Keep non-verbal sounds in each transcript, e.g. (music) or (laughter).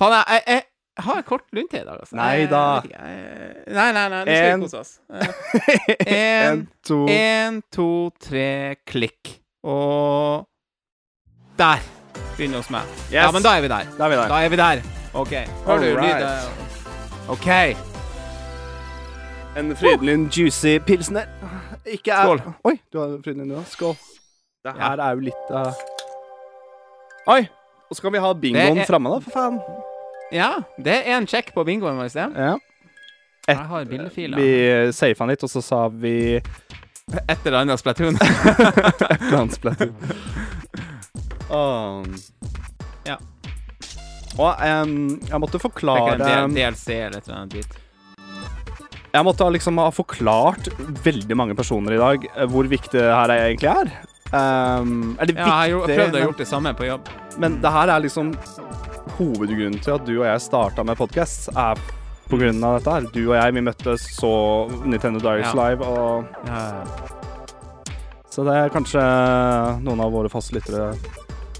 Faen, jeg, jeg, jeg har kort lunte i dag, altså. Nei da. Nei, nei, nei, nå skal En. vi kose oss. (laughs) Én, to en, to, tre, klikk. Og Der begynner hos meg. Yes. Ja, men da er vi der. Da er vi der. Da er vi der. OK. Har du Alright. lyd? eh, OK. En Frydenlund juicy pilsner. Ikke er Skål. Oi, du har Frydenlund, ja. Skål. Det Ja. er jo litt uh... Oi! Og så kan vi ha bingoen er- framme, da, for faen. Ja, det er en check på bingoen vår. det. Ja. Jeg har bildefiler. Vi safa litt, og så sa vi Et eller annet Splatoon. (laughs) Landsplatter. um, Ja. Og um, jeg måtte Det er forklare ikke en DLC eller et eller annet dritt. Jeg måtte liksom ha forklart veldig mange personer i dag eh, hvor viktig det her egentlig er. Um, eller Ja, jeg har prøvd å gjøre det samme på jobb. Men det her er liksom hovedgrunnen til at du og jeg starta med podkast, er på grunn av dette her. Du og jeg, vi møttes, så Nintendo Diaries Ja. live, og Ja, Så det er kanskje noen av våre faste lyttere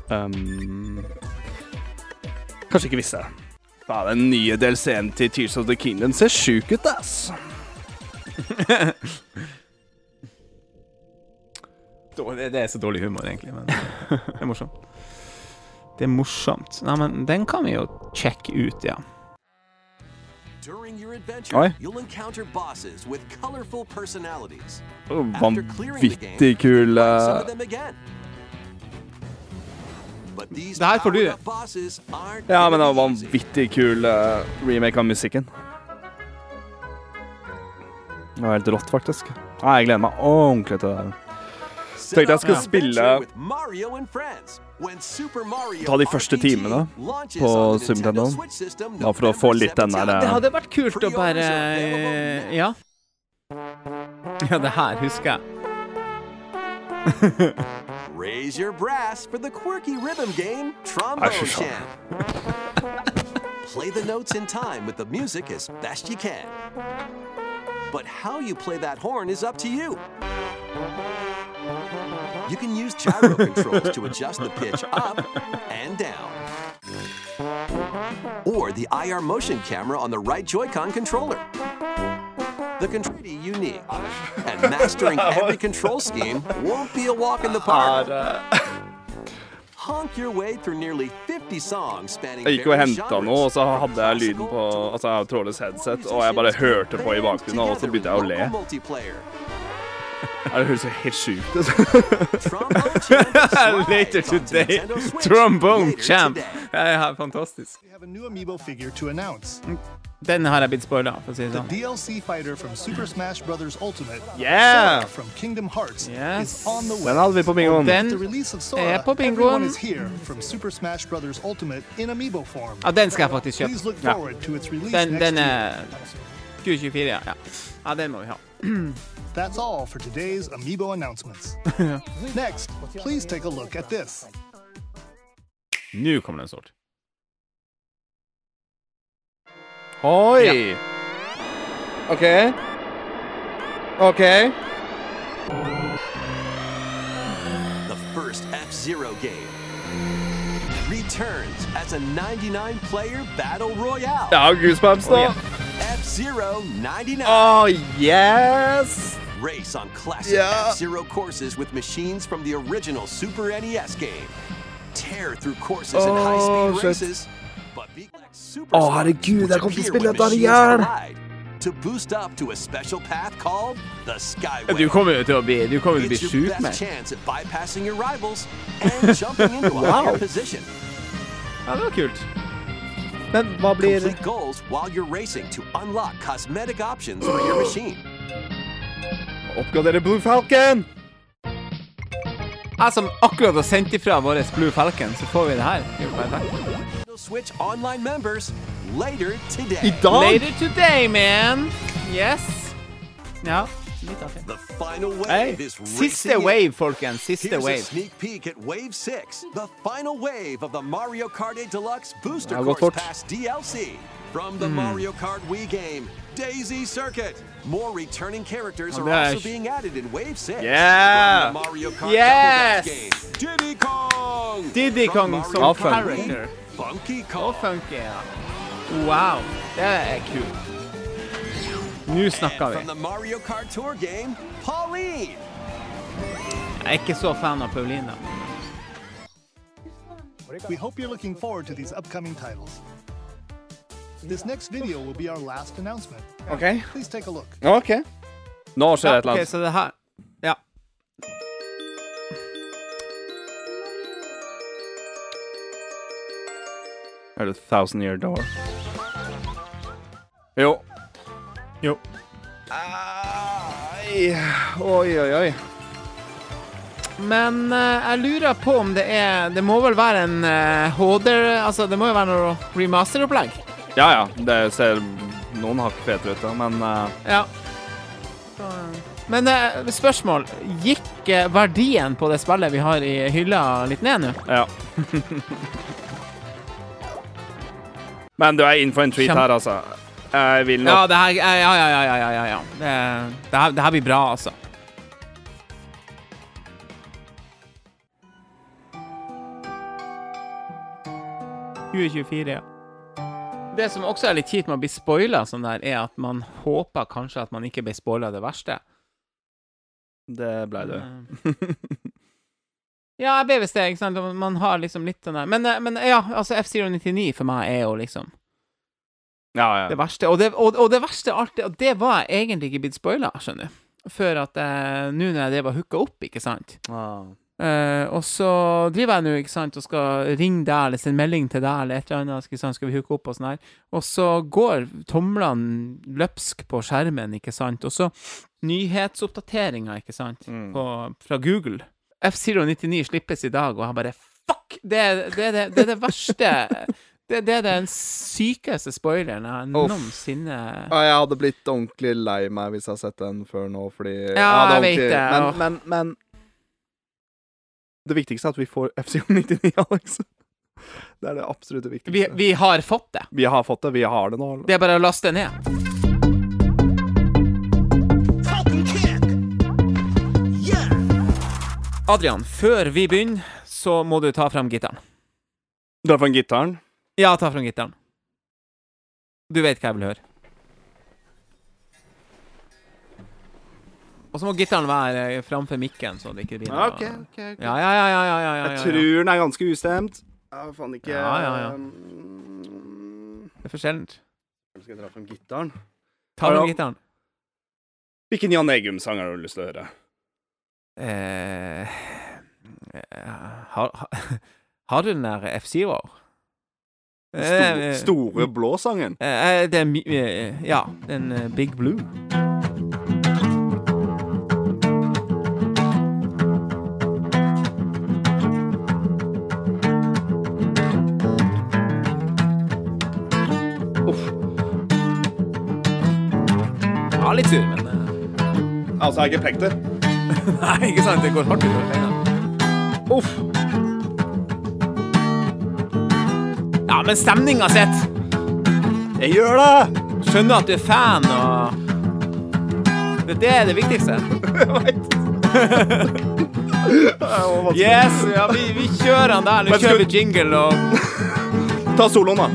um, Kanskje ikke visste. Da den nye DLC-en til Tears of the Kingdom ser sjuk ut, ass. (laughs) Det, det er så dårlig humor, egentlig, men det er morsomt. Det er morsomt. Nei, men den kan vi jo sjekke ut, ja. During your adventure, Oi. you'll encounter bosses with colorful personalities. Oh, After clearing the game, Vanvittig kul eh, Det her får du. Ja, men det var vanvittig kul eh, remake av musikken. Det var helt rått, faktisk. Nei, jeg gleder meg ordentlig til det. Her. deg jeg skulle spille- Ta de første timene på on Bare for å få litt den der, eh, Det hadde vært kult å bare Ja. Ja, det her husker jeg. (laughs) Raise your brass for the quirky rhythm game Trombone play the notes in time with the music as best you can. But how you play that horn is up to you. You can use gyro controls to adjust the pitch up and down. Or the IR motion camera on the right Joy-Con controller. The control is unique, and (laughs) mastering every control scheme (laughs) won't be a walk in the park. Uh, (laughs) Honk your way through nearly 50 songs spanning Jeg gikk og henta noe, og så hadde jeg lyden på Altså, jeg har trådløs headset, to og jeg bare hørte på i bakgrunnen, og så begynte jeg å le. (laughs) Det høres jo helt sjukt ut. Later today. Trombone champ. (laughs) today. Ja, fantastisk. Announce. Den har jeg blitt spoila, for å si det sånn. DLC fighter from Super Smash Bros. Ultimate, Yeah! Sora from Kingdom Hearts, Yes. is on the way. Den hadde vi på bingoen. Den er på bingoen. is here from Super Smash Bros. Ultimate in form. Ja, den skal jeg faktisk kjøpe. Ja. release Den, next den year. er 2024, ja. ja. Ja, den må vi ha. That's all for today's amiibo announcements. (laughs) Next, please take a look at this. Nå kommer den sort. Oi! OK. OK. The first F-Zero game returns as a 99-player battle royale. Jeg har goosebumps nå. ja. F-Zero 99. Oh, yes! Race on classic Yeah. F-Zero courses with machines from the original Super NES game. Tear through courses and Oh, high-speed shit. races. But be like super Å, smart, herregud, which jeg til å appear spille when dette her i machines hjel. collide, To boost up to a special path called the Skyway. Du kommer jo til å bli, du kommer til å bli It's your sjuk best med. chance at bypassing your rivals and jumping into a (laughs) Wow. higher position. Ja, det var kult. Men hva blir Complete goals while you're racing to unlock cosmetic options for your machine. Oppgradere Blue Falcon! Jeg som akkurat har sendt ifra vår Blue Falcon, så får vi det her. Det er jo perfekt. Nintendo Switch online members later today. I dag? Later today, man. Yes. Ja, litt artig. The final wave Hey, is Siste racing in. wave, folkens. Siste Here's a wave. sneak peek at Wave 6, the final wave of the Mario Kart 8 Deluxe Booster Ja, gått Course fort. Pass DLC. From the Mario Kart Wii game, Daisy Circuit. More returning characters Oh, are also gosh. being added in Wave 6. Yeah. From the Mario Kart Yes. Double Dash game, Diddy Kong. Diddy From Kong Mario som Awesome. Kart Wii, character. funky Og car. funky, ja. Wow, det er kult. Nå snakker vi. the Mario Kart Tour game, Jeg er ikke så fan av Paulina. We hope you're looking forward to these upcoming titles. This next video will be our last announcement. OK. Please take a look. OK. Nå skjer det et eller ok, annet. så det her Ja. Er det Thousand Year Door? Jo. Jo. Ai, oi, oi, oi. Men eh, jeg lurer på om det er Det må vel være en eh, HD Altså, det må jo være noe remasteropplegg? Ja, ja. Det ser noen hakk fetere ut, da, men eh, Ja. Så, Men eh, spørsmål. Gikk eh, verdien på det spillet vi har i hylla, litt ned nå? ja. (laughs) men du er in for en treat Kjempe- her, altså. Jeg vil nok Ja, det her Ja, ja, ja, ja, ja, ja. Det, det, her, det her blir bra, altså. ja. Det som også er litt kjipt med å bli spoila sånn der, er at man håper kanskje at man ikke ble spoila det verste. Det blei du. (laughs) Ja, jeg ble visst det, ikke sant. Man har liksom litt sånn der Men, eh, men ja, altså F099 for meg er jo liksom Ja, ja. det verste. Og det, og, og det verste av alt, det- og det var jeg egentlig ikke blitt spoila, skjønner du. Før at eh, Nå når jeg drev og hooka opp, ikke sant. Wow. Eh, og så driver jeg nå ikke sant, og skal ringe deg eller sende melding til deg eller et eller annet, ikke sant, skal vi hooke opp og sånn her. Og så går tomlene løpsk på skjermen, ikke sant. Og så nyhetsoppdateringer, ikke sant, Mm. på, fra Google. F099 slippes i dag, og jeg bare Fuck! Det, det, det, det er det verste det, det er den sykeste spoileren jeg noensinne Ja, jeg hadde blitt ordentlig lei meg hvis jeg hadde sett den før nå, fordi Ja, jeg vet det, Men, men, men Det viktigste er at vi får FC99, (laughs) Alex. Det er det absolutt viktigste. vi, vi har fått det. Vi har fått det. Vi har det nå. Det er bare å laste ned. Falcon kick. Yeah. Adrian, før vi begynner, så må du ta frem gitaren. Dra fram gitaren. Ja, ta fram gitaren. Du vet hva jeg vil høre. Og så må gitaren være framfor mikken, så det ikke blir noe OK. okay, okay. Ja, ja, ja, ja, ja, ja, Jeg tror den er ganske ustemt. Ja, faen ikke Ja, ja, ja. um, Det er for sjeldent. Skal jeg dra fram gitaren? Ta fram gitteren. gitaren. Hvilken Jan Eggum-sang har du lyst til å høre? Eh, eh, har, har, (laughs) har du den der F-Zero? Stor, Eh, store blå-sangen? eh, det er eh, Ja, den eh, Big Blue. Uff. Ja, litt sur, men eh, Altså, jeg har ikke pekt det. (laughs) Nei, ikke sant? Det går hardt utover pengene. Uff. Men stemninga sitt! Jeg gjør det! Skjønner at du er fan, og Det, det er det viktigste. (laughs) Yes! Ja, vi, vi kjører den der. Nå Men kjører vi jingle og Ta soloen, da.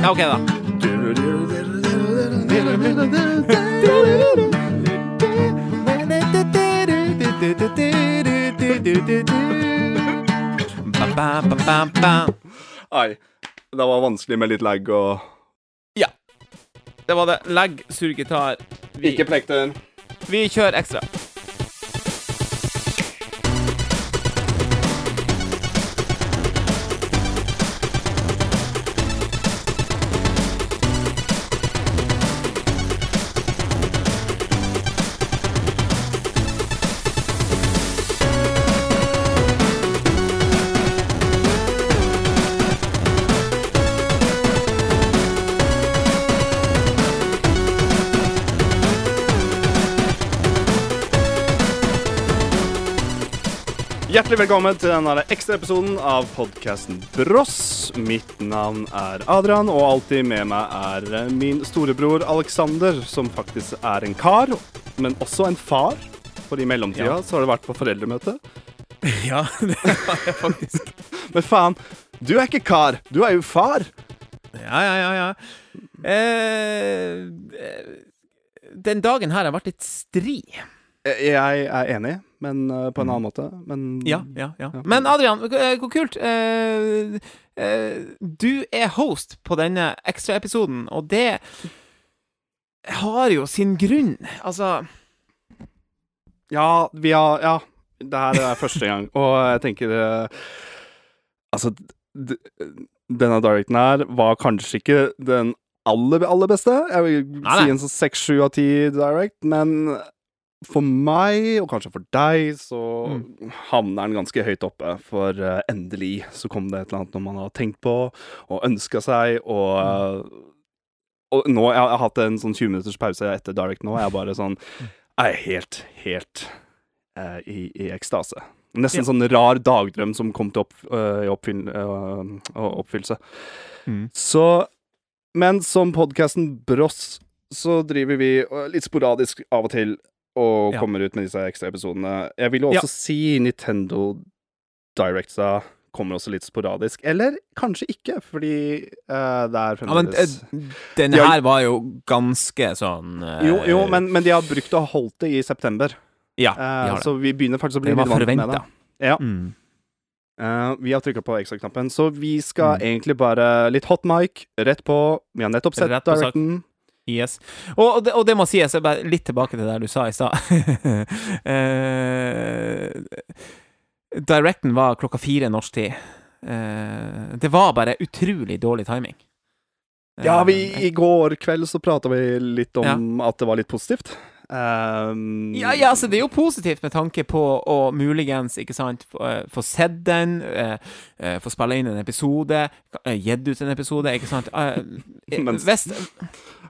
Ja, OK, da. Ba-ba-ba-ba-ba. Ai. Det var vanskelig med litt lag og Ja. Det var det. Legg surgitar. Vi, Ikke plekter. vi kjører ekstra. Hjertelig velkommen til denne ekstraepisoden av podkasten Bross. Mitt navn er Adrian, og alltid med meg er eh, min storebror Alexander, som faktisk er en kar, men også en far. For i mellomtida Ja. så har det vært på foreldremøte. (laughs) Ja, det har jeg faktisk. (laughs) Men faen, Du er ikke kar, du er jo far. Ja, ja, ja. ja. Eh, eh, den dagen her har vært litt stri. Eh, Jeg er enig, men uh, på en annen måte. Men Ja, ja, ja. Men Adrian, eh, hvor kult. Uh, uh, du er host på denne ekstraepisoden, og det har jo sin grunn. Altså Ja, vi har Ja, det her er første gang, og jeg tenker Altså, denne directen her var kanskje ikke den aller, aller beste. Jeg vil Nei, si en sånn seks, sju av ti direct, men for meg, og kanskje for deg, så Mm. havner den ganske høyt oppe. For uh, endelig så kom det et eller annet man har tenkt på og ønska seg, og Mm. og nå, jeg har hatt en sånn 20 minutters pause etter Direct nå. Jeg er bare sånn Jeg er helt, helt uh, i, i ekstase. Nesten Ja. sånn rar dagdrøm som kom til opp, uh, oppfyll, oppfyllelse. Mm. Så Men som podkasten Bross, så driver vi litt sporadisk av og til og Ja. kommer ut med disse ekstraepisodene. Jeg vil jo også Ja. si Nintendo Directsa kommer også litt sporadisk. Eller kanskje ikke, fordi uh, det er Ja, men fremdeles eh, den De har- her var jo ganske sånn uh, Jo, jo men, men de har brukt ha holdt det i september. Ja, de har det. så vi begynner faktisk å bli litt vant med det. Ja. Mm. Vi har trykka på extra-knappen, så vi skal Mm. egentlig bare litt hot mic, rett på. Vi har nettopp sett directen. Yes. Og, og, det, og det må sies, jeg bare litt tilbake til det du sa i stad. uh, (laughs) directen var klokka fire norsk tid. Uh, det var bare utrolig dårlig timing. Ja, Eh, vi, i går kveld så prata vi litt om at det var litt positivt. Um, Ja, ja, altså det er jo positivt med tanke på å muligens, ikke sant, få, eh, få sett den, uh, få spille inn en episode, uh, gitt ut en episode, ikke sant. (laughs)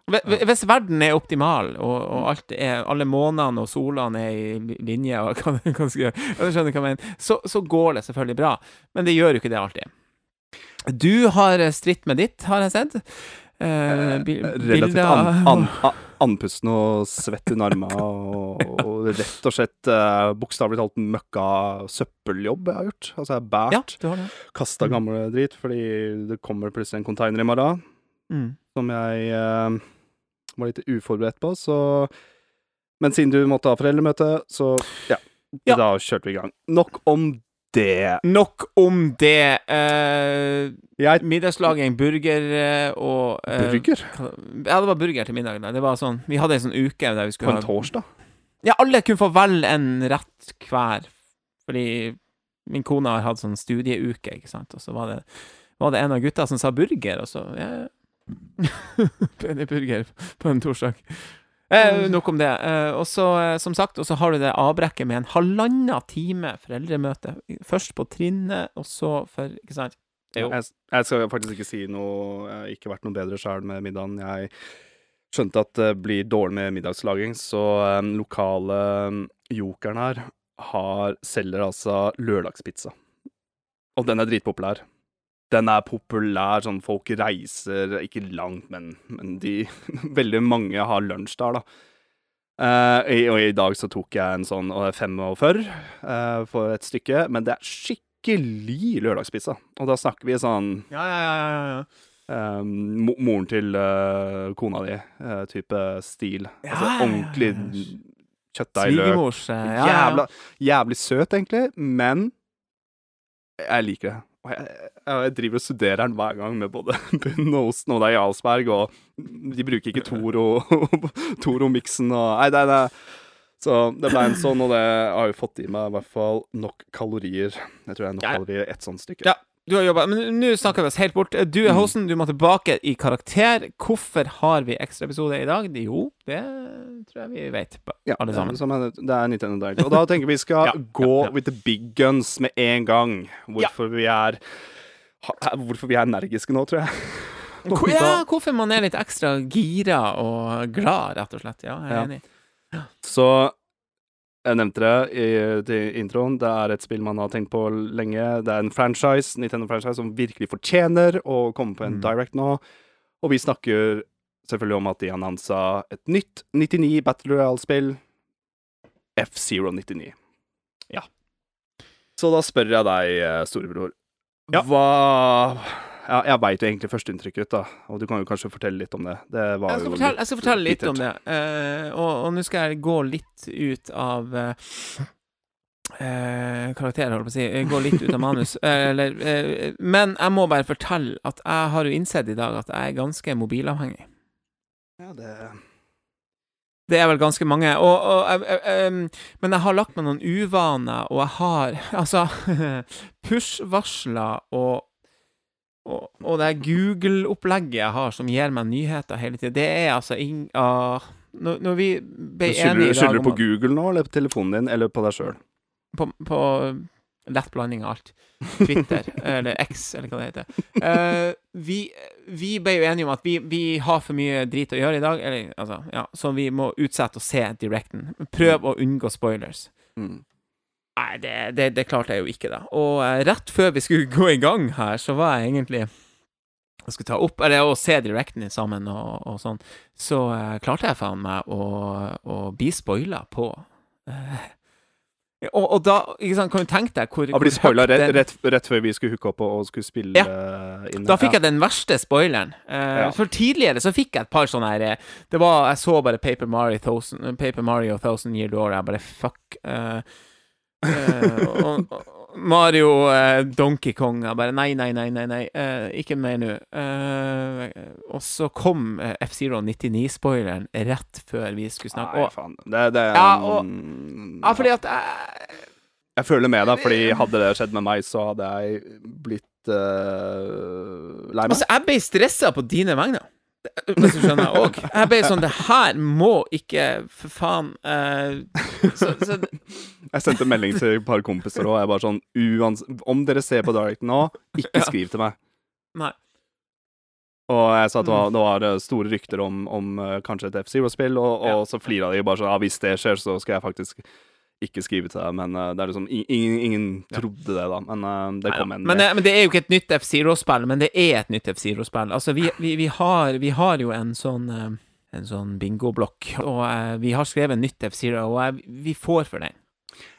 Hvis, hvis verden er optimal, og, og alt er, alle månedene og solene er i linje, og (laughs) kan, kan, skjønner hva jeg mener, så, så går det selvfølgelig bra. Men det gjør jo ikke det alltid. Du har stritt med ditt, har jeg sett. Eh, Relativt an, an, andpusten og svett under armene, og, og rett og slett uh, bokstavelig talt møkka søppeljobb jeg har gjort. Altså, jeg har Ja, båret, du kasta gamle drit, fordi det kommer plutselig en container i morgen. Mm. som jeg uh, var litt uforberedt på, så Men siden du måtte ha foreldremøte, så ja, Ja. Da kjørte vi i gang. Nok om det. Nok om det. Uh, Jeg middagslaging, burger eh, og uh, Burger? Ja, det var burger til middag. Det var sånn, Vi hadde en sånn uke der vi På skulle en ha torsdag? Ja, alle kunne få velge en rett hver. Fordi min kone har hatt sånn studieuke, ikke sant. Og så var det, var det en av gutta som sa burger, og så ja. (laughs) Burger på en torsdag. Eh, nok om det. Eh, og så, eh, som sagt, og så har du det avbrekket med en halvannen time foreldremøte. Først på trinnet, og så for Ikke sant? Jo- Jeg, jeg skal faktisk ikke si noe Jeg har ikke vært noe bedre sjøl med middagen. Jeg skjønte at det blir dårlig med middagslaging, så um, lokale um, jokeren her har, selger altså lørdagspizza. Og den er dritpopulær. Den er populær, sånn folk reiser ikke langt, men, men de (laughs) Veldig mange har lunsj der, da. Eh, i- og i dag så tok jeg en sånn og 45 uh, for et stykke, men det er skikkelig lørdagspizza. Og da snakker vi sånn Ja, ja, ja, ja, ja. Um, moren til uh, kona di, eh, type stil. Ja, altså ordentlig ja. kjøttdeig, løk. Svigermors eh, ja, ja, Jævla, jævlig søt, egentlig, men jeg liker det. Og jeg, jeg, driver og studerer den hver gang med både (laughs) bunn og osten, og det er Jarlsberg, og de bruker ikke Toro (laughs) Toro-miksen og Nei, nei, nei. Så det ble en sånn, og det har jo fått i meg i hvert fall nok kalorier. Jeg tror det er nok kalorier i ett sånt stykke. Ja, du har jobba Men nå snakker vi oss helt bort. Du er Mm. hosten, du må tilbake i karakter. Hvorfor har vi ekstraepisode i dag? Jo, det tror jeg vi vet, Ja, alle sammen. er- Det er Nintendo Direct. Og da tenker vi skal (laughs) Ja, gå ja, with the big guns med en gang. Hvorfor vi er Hvorfor vi er energiske nå, tror jeg. (laughs) Ja, hvorfor man er litt ekstra gira og glad, rett og slett. Ja, jeg er enig. Så jeg nevnte det i til introen. Det er et spill man har tenkt på lenge. Det er en franchise, Nintendo-franchise som virkelig fortjener å komme på en Mm. direct nå. Og vi snakker selvfølgelig om at de annonsa et nytt 99 Battle Royale-spill. F-Zero 99. Ja. Så da spør jeg deg, eh, storebror. Ja. Hva ja, Jeg veit jo egentlig førsteinntrykket, da. Og du kan jo kanskje fortelle litt om det. Det var Jeg skal fortelle, jeg skal fortelle litt om det. Uh, og og nå skal jeg gå litt ut av uh, eh, karakter, holdt på å si. Jeg Gå litt ut av manus. (laughs) Eller, men jeg må bare fortelle at jeg har jo innsett i dag at jeg er ganske mobilavhengig. Ja, det Det er vel ganske mange. Og, og, og, um, men jeg har lagt meg noen uvaner, og jeg har (laughs) altså (laughs) push-varsler og og, og det Google-opplegget jeg har som gir meg nyheter hele tida, det er altså ing... Uh, når, når vi ble enige i dag skylder du på Google nå, eller på telefonen din, eller på deg sjøl? på, på lett blanding av alt. Twitter, (laughs) eller X, eller hva det heter. Uh, vi, vi ble jo enige om at vi, vi har for mye drit å gjøre i dag, eller, altså, ja, så vi må utsette å se Directen. Prøv å unngå spoilers. Mm. Nei, det, det, det klarte jeg jo ikke, da. Og eh, rett før vi skulle gå i gang her, så var jeg egentlig Jeg skulle ta opp Eller å se Directen sammen og, og sånn, så uh, klarte jeg faen meg å, å bli spoila på Uh, og, og da ikke sant, kan du tenke deg hvor Jeg Bli hvor spoila rett, rett, rett før vi skulle hooke opp og, og skulle spille ja. inn. Da fikk jeg den verste spoileren. Uh, Ja. For tidligere så fikk jeg et par sånne her Det var Jeg så bare Paper Mario Thousand, Paper Mario Thousand Year Door, og jeg bare fuck. eh, og, og Mario eh, Donkey Kong Jeg bare nei, nei, nei, nei, nei eh, ikke mer nå. Eh, og så kom eh, F-Zero 99-spoileren rett før vi skulle snakke. Nei, faen. Det, det Ja, og- ja, fordi at jeg, Jeg føler med deg, fordi hadde det skjedd med meg, så hadde jeg blitt uh, lei meg. Altså, jeg ble stressa på dine vegne. Hvis du skjønner. Og jeg ble sånn Det her må ikke For faen. Uh, så, så Jeg sendte melding til et par kompiser og jeg bare sånn uans Om dere ser på Direct nå, ikke skriv til meg. Nei. Og jeg sa at det Mm. var, det var eh, store rykter om, om eh, kanskje et F-Zero-spill, og, og Ja. så flira de bare sånn Ja, hvis det skjer, så skal jeg faktisk ikke skrive til deg. Men eh, det er liksom Ingen, ingen Ja. trodde det, da. Men eh, det kom en men, men det er jo ikke et nytt F-Zero-spill, men det er et nytt F-Zero-spill. Altså, vi, vi, vi, har, vi har jo en sånn eh, En sånn bingoblokk, og uh, vi har skrevet nytt F-Zero, og jeg, vi får for den.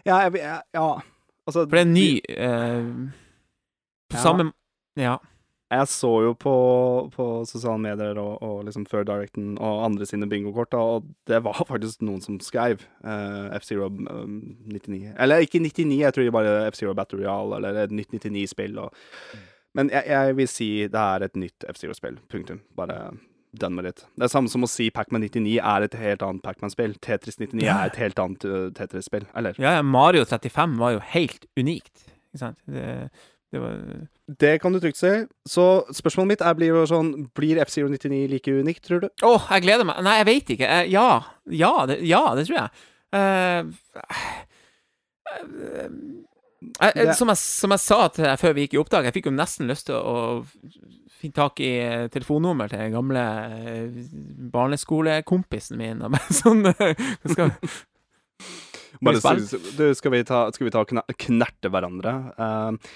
Ja, jeg, jeg, ja. Altså, For det er en ny uh, På Ja. samme Ja. Jeg så jo på, på sosiale medier og, og liksom før Directen og andre sine bingokort, og det var (laughs) faktisk noen som skrev uh, F-Zero um, 99. Eller ikke 99, jeg tror det bare F-Zero Battle Royale eller et nytt 99-spill. Mm. Men jeg, jeg vil si det er et nytt F-Zero-spill. Punktum. Bare done with it. Det er samme som å si Pacman 99 er et helt annet Pacman-spill. Tetris 99 er et helt annet uh, Tetris-spill. Eller ja, ja, Mario 35 var jo helt unikt, ikke sant? Det, det var Det kan du trygt si. Så spørsmålet mitt er, blir sånn Blir F099 like unikt, tror du? Å, jeg gleder meg. Nei, jeg vet ikke. Uh, ja. Ja det, ja, det tror jeg. Uh, eh, eh, eh, som, jeg, som jeg sa til deg før vi gikk i opptak, jeg fikk jo nesten lyst til å finne tak i telefonnummer til den gamle barneskolekompisen min. (laughs) Sånn skal, du, skal vi ta, skal vi ta knerte hverandre? Eh,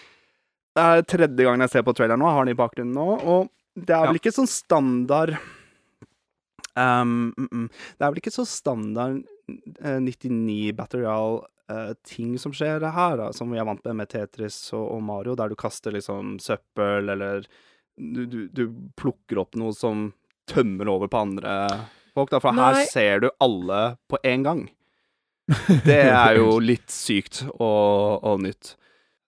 det er tredje gangen jeg ser på traileren nå. Jeg har den i bakgrunnen nå. Og det er vel Ja. ikke sånn standard um, mm, mm. Det er vel ikke så standard uh, 99 Battle Royale-ting som skjer her, da, som vi er vant med med Tetris og, og Mario, der du kaster liksom søppel, eller du, du, du plukker opp noe som tømmer over på andre folk. Da, for Nei. her ser du alle på en gang. (laughs) Det er jo litt sykt og, og nytt.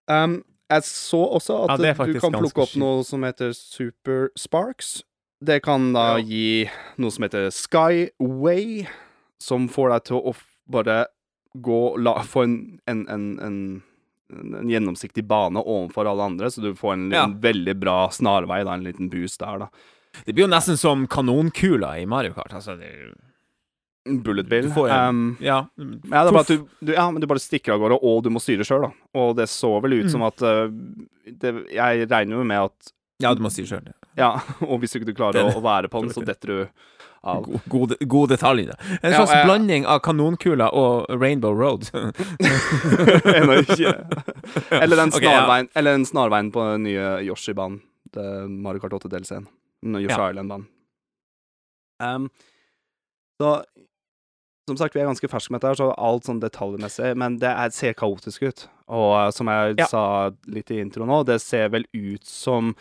Um, jeg så også at Ja, du kan plukke opp noe som heter Super Sparks. Det kan da Ja. gi noe som heter Skyway, som får deg til å bare gå la, Få en, en, en, en, en gjennomsiktig bane overfor alle andre, så du får en, Ja. en veldig bra snarvei, da, en liten boost der, da. Det blir jo nesten som kanonkula i Mario Kart. Altså, det, er jo- Bullet bill. Um, ja. Ja, det er bare at du, du, ja, men du bare stikker av gårde, og du må styre sjøl, da. Og det så vel ut Mm. som at uh, det, Jeg regner jo med at ja, du må styre sjøl. Ja, (laughs) og hvis du ikke klarer å, å være på den, så detter du av. God, god, god detalj, det. En Ja, slags jeg- blanding av kanonkula og Rainbow Road. (laughs) Ennå ikke. (laughs) Eller den Ok, ja. eller den snarveien på den nye Yoshi-banen. Det Mario Kart 8 DLC-en. Yoshi Ja. Island-banen. Um, så som sagt, vi er ganske ferske med dette, så alt sånn detaljmessig Men det er, ser kaotisk ut. Og eh, som jeg Ja. sa litt i intro nå, det ser vel ut som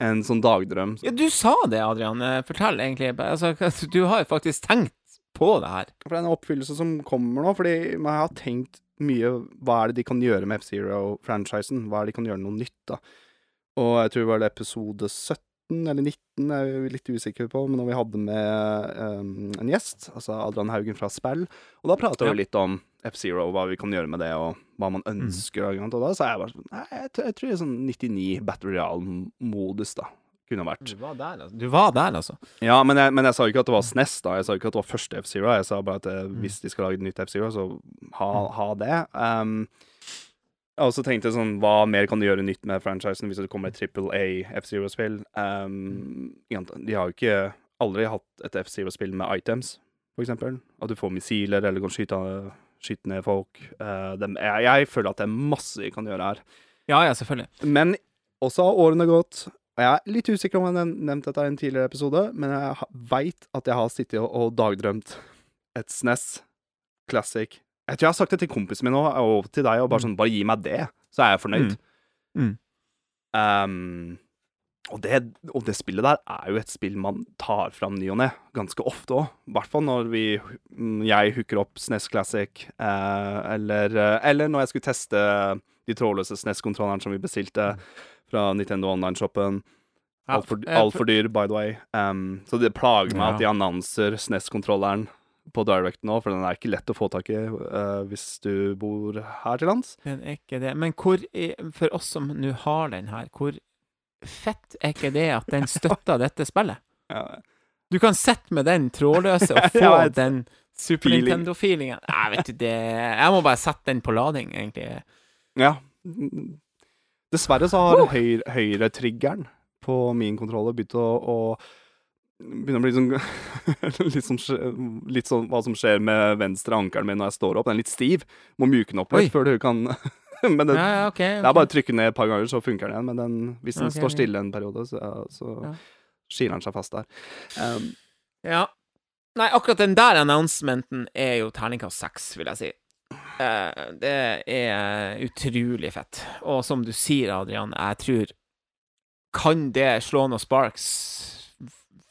en sånn dagdrøm. Ja, du sa det, Adrian. Eh, Fortell egentlig. (laughs) Altså, du har jo faktisk tenkt på det her. For det er en oppfyllelse som kommer nå, fordi jeg har tenkt mye Hva er det de kan gjøre med F-Zero-franchisen? Hva er det de kan gjøre noe nytt, da? Og jeg tror det var det episode 17 eller 19, jeg er litt usikker på, men når vi hadde med um, en gjest, altså Adrian Haugen fra Spell, og da prata Ja. vi litt om F-Zero, hva vi kan gjøre med det, og hva man ønsker. Og da sa jeg bare sånn Nei, jeg, tror- jeg tror det er sånn 99 Battle Royale-modus, da. Kunne vært. Du var der, altså. Du var der, altså. Ja, men jeg, men jeg sa jo ikke at det var SNES, da. Jeg sa jo ikke at det var første F-Zero. Jeg sa bare at mm. hvis de skal lage et nytt F-Zero, så ha, ha det. Um, og så tenkte jeg sånn Hva mer kan du gjøre nytt med franchisen hvis det kommer et triple A F-Zero-spill? Um, de har jo ikke aldri hatt et F-Zero-spill med items, for eksempel. At du får missiler eller kan skyte, skyte ned folk. Uh, de, jeg, jeg føler at det er masse vi kan gjøre her. Ja, ja, selvfølgelig. Men også har årene gått. Og jeg er litt usikker om jeg har nevnt dette i en tidligere episode, men jeg veit at jeg har sittet og, dagdrømt et SNES Classic. Jeg tror jeg har sagt det til kompisen min òg, og til deg, og bare sånn Bare gi meg det, så er jeg fornøyd. Mm. Mm. Um, og, det, og det spillet der er jo et spill man tar fram ny og ne, ganske ofte òg. I hvert fall når vi, mm, jeg hooker opp SNES Classic, eh, eller, eh, eller når jeg skulle teste de trådløse SNES-kontrollerne som vi bestilte fra Nintendo Online-shoppen. Altfor alt for dyr, by the way. Um, så det plager meg at de annonser SNES-kontrolleren på Direct nå, for den er ikke lett å få tak i uh, hvis du bor her til lands. Den er ikke det. Men hvor, for oss som nå har den her, hvor fett er ikke det at den støtter dette spillet? (laughs) Ja, Du kan sitte med den trådløse og (laughs) få ja, den Super Feeling. Nintendo-feelingen. Nei, vet du det Jeg må bare sette den på lading, egentlig. Ja. Dessverre så har høyre, høyretriggeren på min kontroller begynt å, å Begynner å bli sånn (laughs) litt, som, litt sånn hva som skjer med venstre ankelen min når jeg står opp. Den er litt stiv. Må myke den opp litt Oi. før du kan (laughs) Men det, Ja, ja, ok. det er bare å trykke ned et par ganger, så funker den igjen. Men den, hvis den okay, står stille en periode, så, så Ja. skiler den seg fast der. Um, Ja. Nei, akkurat den der announcementen er jo terningkast seks, vil jeg si. Uh, det er utrolig fett. Og som du sier, Adrian, jeg tror Kan det slå noen sparks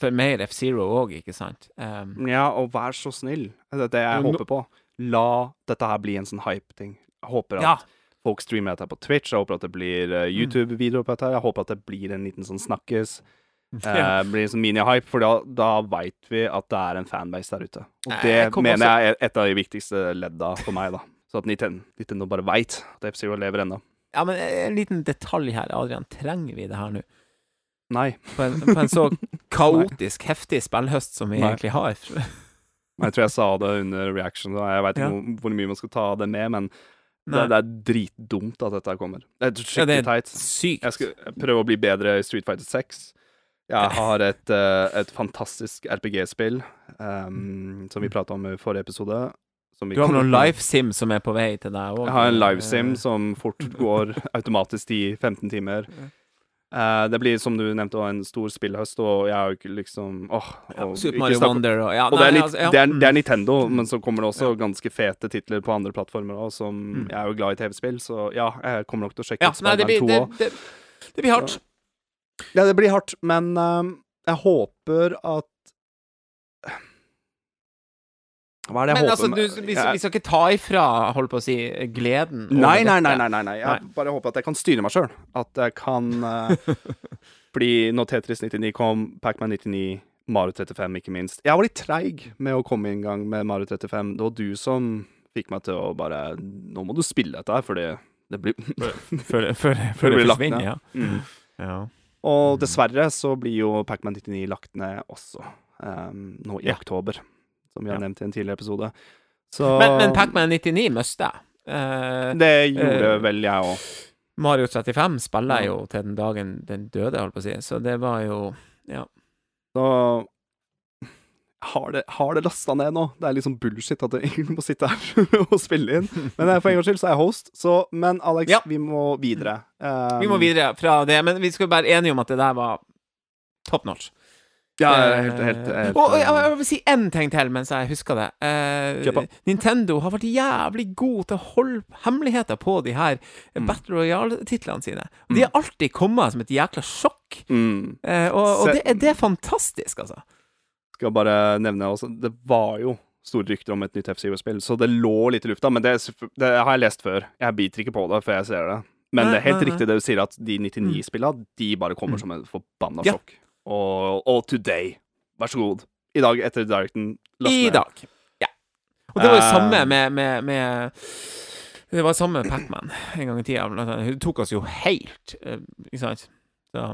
for mer F-Zero òg, ikke sant? Um, ja, og vær så snill. Det er det jeg håper på. La dette her bli en sånn hype-ting. Jeg håper at ja. folk streamer dette på Twitch. Jeg håper at det blir uh, YouTube-videoer på dette. Jeg håper at det blir en liten sånn snakkes. (laughs) Ja. Uh, blir en sånn mini-hype, for da, da veit vi at det er en fanbase der ute. Og det jeg mener også- jeg er et av de viktigste ledda for meg, da. Så at Nintendo, Nintendo bare veit at F-Zero lever ennå. ja, men en liten detalj her, Adrian. Trenger vi det her nå? Nei. På en, på en så (laughs) kaotisk, heftig spillhøst som vi Nei. egentlig har. (laughs) Jeg tror jeg sa det under reaction. og Jeg veit ikke Ja. hvor, mye man skal ta det med, men det, det er dritdumt at dette kommer. Det er Ja, skikkelig er teit. sykt. Jeg skal prøve å bli bedre i Street Fighter 6. Jeg har et, eh, et fantastisk RPG-spill um, som vi prata om i forrige episode. Du har noen livesim som er på vei til deg òg? Jeg har en livesim som fort går automatisk 10-15 timer. Eh, det blir, som du nevnte, en stor spillhøst, og jeg har jo ikke liksom åh, ja, Super Mario snakk- Wonder og ja, Og det er, litt, altså, det, er, det er Mm. Nintendo, men så kommer det også ganske fete titler på andre plattformer òg, som Mm. Jeg er jo glad i TV-spill, så ja, jeg kommer nok til å sjekke Ja, ut Spiderman blir, 2 òg. det, det blir hardt. Ja, det blir hardt, men ehm, jeg håper at Hva er det jeg Men håper altså, du, vi, vi skal ikke ta ifra, holdt på å si, gleden Nei, nei, nei, nei, nei, nei. Jeg Nei. bare håper at jeg kan styre meg sjøl. At jeg kan uh, Fordi når Tetris 99 kom, Pacman 99, Mario 35 ikke minst Jeg var litt treig med å komme i gang med Mario 35. Det var du som fikk meg til å bare Nå må du spille dette her, fordi det blir (laughs) Før, før, Før før (laughs) det det blir lagt forsvinner, ned. ja. mm. ja. Og dessverre så blir jo Pacman 99 lagt ned også um, nå i Ja. oktober. Som vi har Ja. nevnt i en tidligere episode. Så Men, men Pacman 99 mista. Eh, Det gjorde uh, vel jeg òg. Mario 35 spiller jeg jo til den dagen den døde, holdt på å si, så det var jo Ja. Så har det, har det lasta ned nå? Det er liksom bullshit at du egentlig må sitte her (laughs) og spille inn. Men eh, for en gangs skyld så er jeg host. Så, men Alex, Ja. vi må videre. Um, Vi må videre fra det, men vi skal være enige om at det der var top notch. Ja, Eh, helt, helt, helt, og, og jeg, jeg vil si én ting til mens jeg husker det. Eh, Nintendo har vært jævlig god til å holde hemmeligheter på de her Mm. Battle Royale-titlene sine. Og De har alltid kommet som et jækla sjokk. mm. Eh, og og det, det er fantastisk, altså. Skal bare nevne også Det var jo store rykter om et nytt F-Zero-spill, så det lå litt i lufta. Men det, det har jeg lest før. Jeg biter ikke på det før jeg ser det. Men det er helt riktig det du sier, at de 99-spillene, de bare kommer Mm. som en forbanna Ja. Og, og Today, vær så god. I dag, etter Directen, I dag. Ja. Og det var jo Eh, samme med, med, med Det var samme med Pacman en gang i tida. Hun tok oss jo helt, eh, ikke sant? Så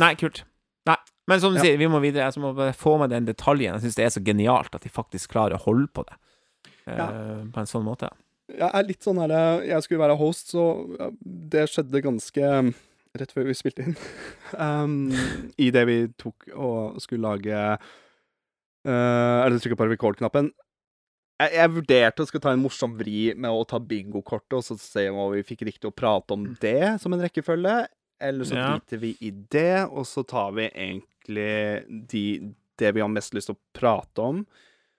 Nei, kult. Nei. Men som du Ja. sier, vi må videre. Jeg må bare få med den detaljen. Jeg syns det er så genialt at de faktisk klarer å holde på det ja. uh, på en sånn måte. Jeg er litt sånn her Jeg skulle være host, så det skjedde ganske rett før vi spilte inn. (laughs) Um, I det vi tok og skulle lage uh, Eller trykka på record-knappen. Jeg, jeg vurderte å skulle ta en morsom vri med å ta bingokortet og så se om vi fikk riktig å prate om det som en rekkefølge. Eller så Ja. driter vi i det, og så tar vi egentlig de, det vi har mest lyst til å prate om.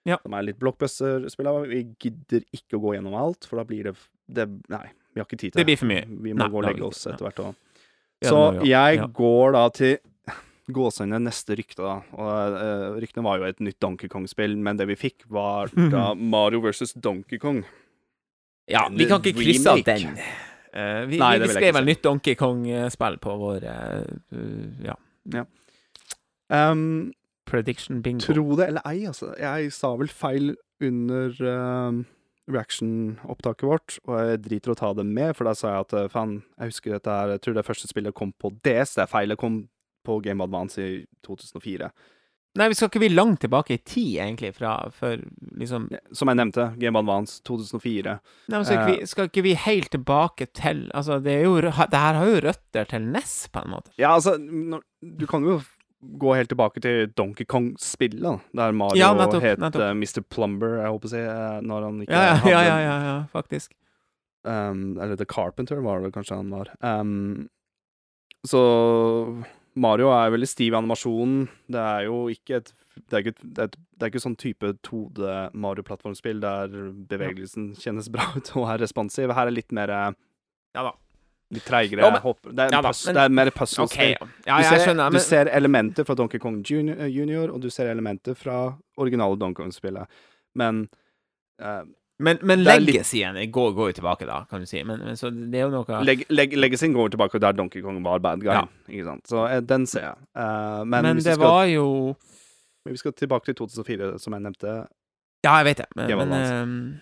Ja. Som er litt blockbuster-spill. Vi gidder ikke å gå gjennom alt, for da blir det, det Nei, vi har ikke tid til Det Det blir for mye. Vi må Nei, gå og legge oss etter hvert. Og. Ja, Så jeg går da til (laughs) gåsehudene neste rykte, da. Og uh, ryktene var jo et nytt Donkey Kong-spill, men det vi fikk, var (laughs) da Mario versus Donkey Kong. Ja, vi kan ikke krysse av den. Uh, vi, Nei, vi, vi skrev vel nytt Donkey Kong-spill på vår eh, uh, ja, Um, prediction bingo. tro det eller ei, altså. Jeg sa vel feil under um, reaction-opptaket vårt, og jeg driter å ta det med, for da sa jeg at eh, faen, jeg husker dette her, jeg tror det første spillet kom på DS, det er feil, det kom på Game Advance i 2004. Nei, vi skal ikke vi langt tilbake i tid, egentlig, fra for liksom Som jeg nevnte, Game Advance 2004. Nei, men skal, ikke vi, skal ikke vi helt tilbake til Altså, det er jo Det her har jo røtter til NES, på en måte. Ja, altså, når, du kan jo gå helt tilbake til Donkey Kong-spillet, der Mario Ja, nettopp, het nettopp. eh, Mr. Plumber, jeg håper å si, eh, når han ikke Ja, ja, ja, ja, ja, faktisk. Um, eller The Carpenter var det kanskje han var. Um, så Mario er veldig stiv i animasjonen. Det er jo ikke et det er ikke, et- det er, det er ikke sånn type 2D Mario-plattformspill der bevegelsen kjennes bra (laughs) ut og er responsiv. Her er litt mer eh, Ja da. Litt treigere. Ja, hopp- det, er ja da, men- det er mer OK. puzzle-spill. Ja, du, ser, skjønner, du ser elementer fra Donkey Kong Junior, eh, Junior og du ser elementer fra originale Donkey Kong-spillet. Men uh, Men, men er litt- legacyen går, går jo tilbake, da, kan du si. Men, men så det er jo noe leg, leg, Legacyen går tilbake der Donkey Kong var bad guy. Ja. Ikke sant? Så eh, den ser jeg. Uh, men Men det skal, var jo vi skal tilbake til 2004, som jeg nevnte. Ja, jeg vet det, men, det men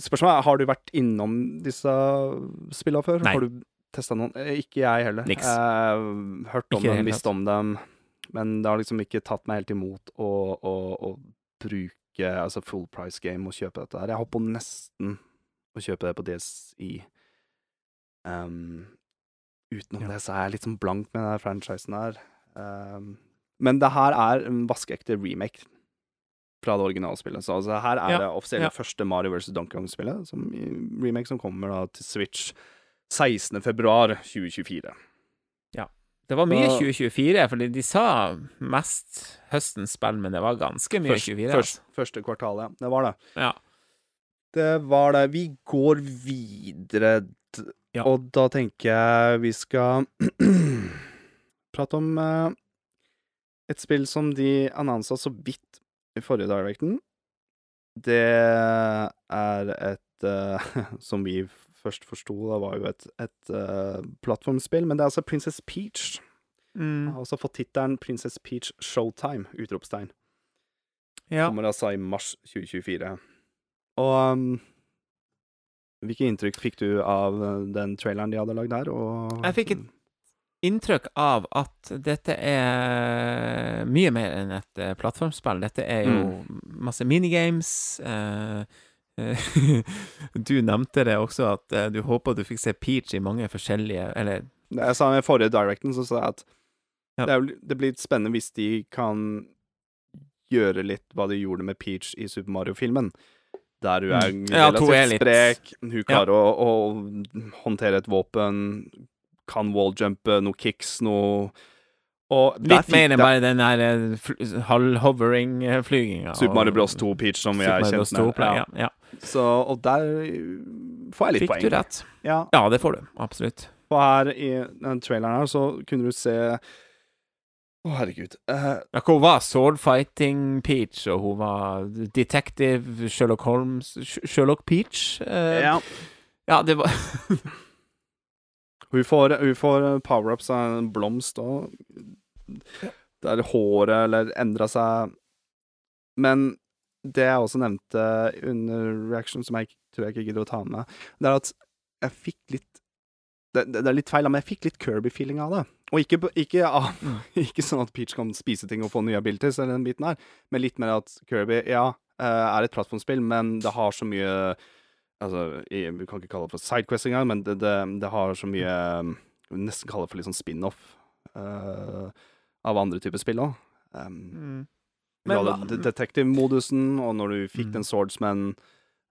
Spørsmålet er, har du vært innom disse spillene før? Nei. Har du testa noen? Eh, Ikke jeg heller. Niks. Eh, hørt om Ikke dem, visst om dem, men det har liksom ikke tatt meg helt imot å, å, å bruke altså full price game og kjøpe dette her. Jeg holdt på nesten å kjøpe det på DSI. Um, utenom Ja. det så er jeg litt sånn blank med den franchisen her. Um, men det her er en vaskeekte remake fra det originalspillet. Så altså, her er Ja, det offisielle ja. første Mario vs. Donkey Kong-spillet, som remake som kommer da til Switch 16. februar 2024. det var mye Da- 2024, fordi de sa mest høstens spill, men det var ganske mye Først, 24. først, altså. første kvartal, ja. Det var det. Ja. Det var det. Vi går videre, Ja. og da tenker jeg vi skal (clears throat) prate om uh, et spill som de annonsa så vidt i forrige Directen. Det er et uh, (laughs) Som vi først forsto, det var jo et, et uh, plattformspill, men det er altså Princess Peach. Mm. Jeg har også fått tittelen Princess Peach Showtime! Utropstegn. ja. Kommer altså i mars 2024. Og um, hvilke inntrykk fikk du av uh, den traileren de hadde lagd der? Og, Jeg fikk et inntrykk av at dette er mye mer enn et eh, plattformspill. Dette er jo masse minigames. eh, eh, (laughs) du nevnte det også, at du håper du fikk se Peach i mange forskjellige Eller Jeg sa i forrige Directen, så sa jeg at Ja. det, er, det blir spennende hvis de kan gjøre litt hva de gjorde med Peach i Super Mario-filmen. Der hun er relativt Ja, er litt- sprek, hun klarer å, å håndtere et våpen, kan walljumpe, noe kicks, noe Litt mer enn bare den der eh, fl- halvhovering-flyginga. Super Mario Bros 2 Peach, som vi er kjent med. Ja. Ja. Så, og der får jeg litt Fikk poeng. du rett? Ja, Ja, det får du. Absolutt. og her i den traileren her så kunne du se Å, herregud. Uh, Ja, hun var swordfighting Peach, og hun var detective Sherlock Holmes Sherlock Peach. Uh, ja. ja, det var (laughs) Hun får, hun får power-ups av en blomst og Der håret eller endra seg Men det jeg også nevnte under reaction, som jeg tror jeg ikke gidder å ta med, det er at jeg fikk litt Det, det er litt feil, men jeg fikk litt Kirby-feeling av det. Og ikke, ikke, av, (laughs) ikke sånn at Peach kan spise ting og få nye abilities, eller den biten her, men litt mer at Kirby, ja, eh, er et plattformspill, men det har så mye Altså, jeg, vi kan ikke kalle det for sidequest engang, men det, det, det har så mye um, vi Nesten kalle det for litt sånn spin-off uh, av andre typer spill òg. Um, mm. du Men hadde detektivmodusen, og når du fikk Mm. den swordsman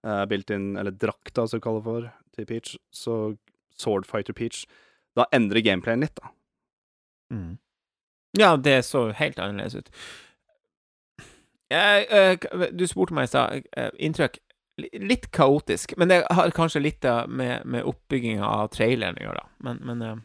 uh, built-in, eller drakta, som vi kaller det for, til Peach, så Swordfighter Peach, da endrer gameplayen litt, da. Mm. Ja, det så helt annerledes ut. Jeg, eh, du spurte meg i stad. eh, inntrykk Litt kaotisk, men det har kanskje litt med, med oppbygginga av traileren å gjøre. da. Men, men eh,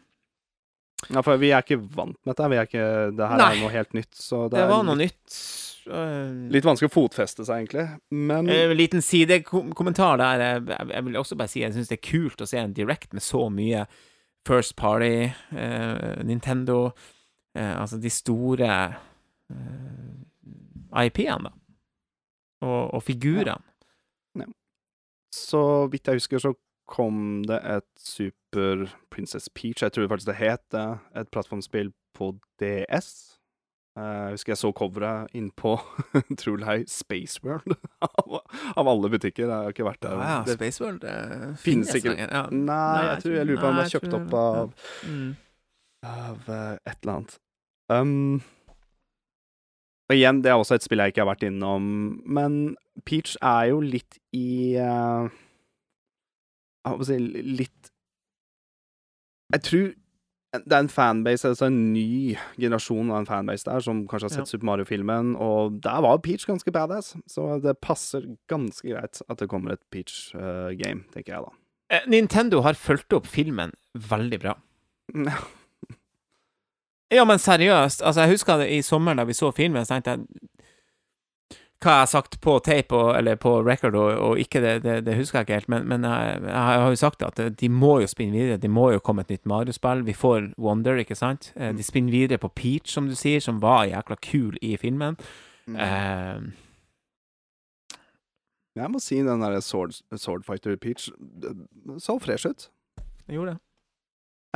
Ja, for vi er ikke vant med dette. Vi er ikke, det her Nei. er noe helt nytt, så det, det var noe litt, nytt. Uh, litt vanskelig å fotfeste seg, egentlig. Men En liten sidekommentar der. eh, Jeg, jeg vil også bare si jeg syns det er kult å se en Direct med så mye First Party, uh, Nintendo eh, Altså de store eh, IP-ene, da. Og, og figurene. Så vidt jeg husker, så kom det et Super Princess Peach, jeg tror faktisk det het det, et plattformspill på DS. Eh, Jeg husker jeg så coveret inn på (laughs) Trolhei Space World, (laughs) av, alle butikker. Jeg har ikke vært der. Det- Spaceworld finnes ikke-. Ja. Nei, jeg tror jeg lurer på om det er kjøpt opp av. Mm. av eh, et eller annet. Um, og igjen, det er også et spill jeg ikke har vært innom, men Peach er jo litt i uh, Jeg holdt på å si litt Jeg tror det er en fanbase, altså en ny generasjon av en fanbase der, som kanskje har sett Ja. Super Mario-filmen, og der var Peach ganske badass, så det passer ganske greit at det kommer et Peach-game, tenker jeg da. Eh, Nintendo har fulgt opp filmen veldig bra. (laughs) Ja, men seriøst. Altså, jeg husker det i sommer da vi så filmen, så tenkte jeg Hva jeg har sagt på tape, og, eller på record, og, og ikke det, det, det husker jeg ikke helt, men, men jeg, jeg har jo sagt at de må jo spinne videre. De må jo komme et nytt Mario-spill. Vi får Wonder, ikke sant? Eh, De spinner videre på Peach, som du sier, som var jækla kul i filmen. Eh, Jeg må si den der Sword, Fighter Peach så fresh ut. jeg gjorde det.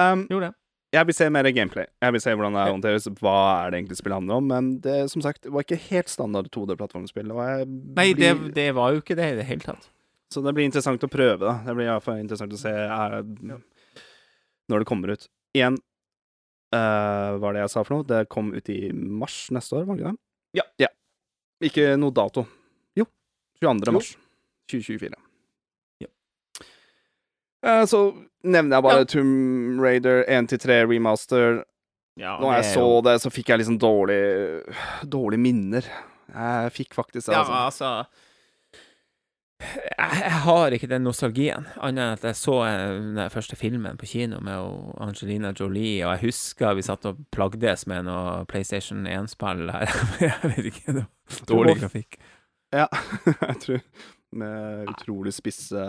Um, Gjorde det. Jeg vil se mer gameplay. Jeg vil se hvordan det håndteres. Hva er det egentlig spillet handler om? Men det som sagt, det var ikke helt standard 2D-plattformspill. Nei, det, blir- det var jo ikke det i det hele tatt. Så det blir interessant å prøve, da. Det blir iallfall interessant å se er, når det kommer ut. Igjen, uh, hva er det jeg sa for noe? Det kom ut i mars neste år, var det ikke det? Ja. ja. Ikke noe dato. Jo. 22. Jo. mars 2024. Ja. Eh, så nevner jeg bare Ja. Tomb Raider 1-3 remaster. Ja, Når jeg så jo- det, så fikk jeg liksom dårlig Dårlige minner. Jeg fikk faktisk det, Ja, altså. altså jeg, har ikke den nostalgien, annet enn at jeg så eh, den første filmen på kino med Angelina Jolie, og jeg husker vi satt og plagdes med noe PlayStation 1-spill her. (laughs) jeg vet ikke, det var dårlig grafikk. Ja, (laughs) jeg tror Med utrolig spisse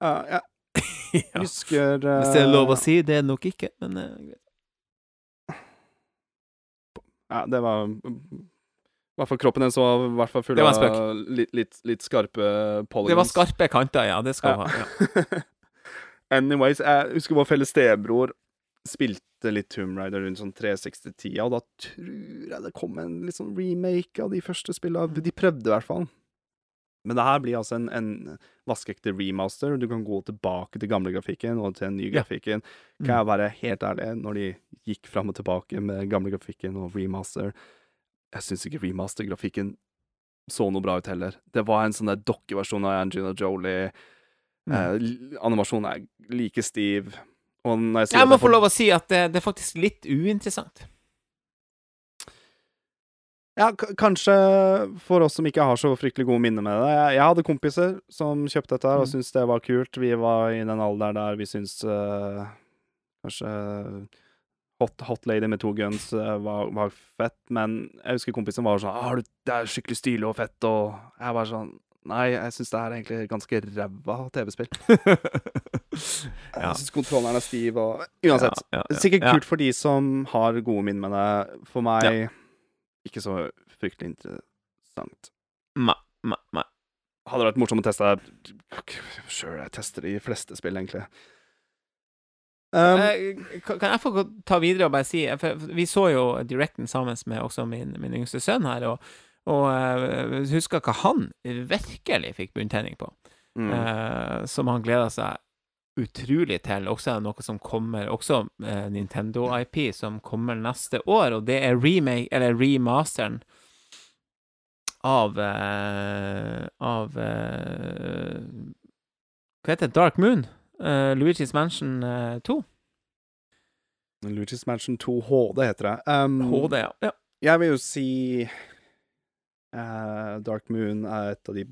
bryst. Ja, Ja. (laughs) husker uh, Hvis det er lov å si, det er det nok ikke, men eh, greit. Ja, det var I hvert fall kroppen hennes var i hvert fall full av litt, litt, litt skarpe polygons. Det var skarpe kanter, ja. Det skal Ja. ha. Ja. (laughs) Anyways, jeg husker vår felles stebror spilte litt Tomb Raider rundt sånn 360-tida, og da tror jeg det kom en litt sånn remake av de første spillene. De prøvde i hvert fall. Men det her blir altså en, en vaskeekte remaster. Du kan gå tilbake til gamle grafikken og til den nye Ja. grafikken. Mm. Kan jeg være helt ærlig, når de gikk fram og tilbake med gamle grafikken og remaster Jeg syns ikke remaster-grafikken så noe bra ut heller. Det var en sånn der dokkeversjon av Angina Jolie. Mm. Eh, animasjonen er like stiv. Og jeg Jeg må få lov å si at det, det er faktisk litt uinteressant. Ja, kanskje for oss som ikke har så fryktelig gode minner med det. Jeg, jeg hadde kompiser som kjøpte dette her og Mm. syntes det var kult. Vi var i den alderen der vi syntes uh, kanskje Hot, hot Lady med to guns uh, var, var fett, men jeg husker kompisen var sånn ah, 'Det er skikkelig stilig og fett', og jeg var sånn Nei, jeg syns det er egentlig ganske ræva TV-spill. (laughs) Ja. Jeg syns kontrolleren er stiv og Uansett. Ja, ja. Sikkert kult for de som har gode minner med det. For meg ikke så fryktelig interessant. Ma, ma, ma. Hadde det vært morsomt å teste Sure, jeg tester de fleste spill, egentlig. Um, Eh, kan kan jeg få ta videre og bare si for Vi så jo Directen sammen med også min, min yngste sønn her, og, og eh, husker hva han virkelig fikk bunntenning på. mm. uh, som han gleder seg utrolig til. Også noe som kommer Også eh, Nintendo-IP som kommer neste år, og det er remake, eller remasteren av eh, Av eh, Hva heter det? Dark Moon? Eh, Luigi's Mansion eh, 2? Luigi's Mansion 2 HD heter det. Um, HD, ja. ja. Jeg vil jo si eh, Dark Moon er et av de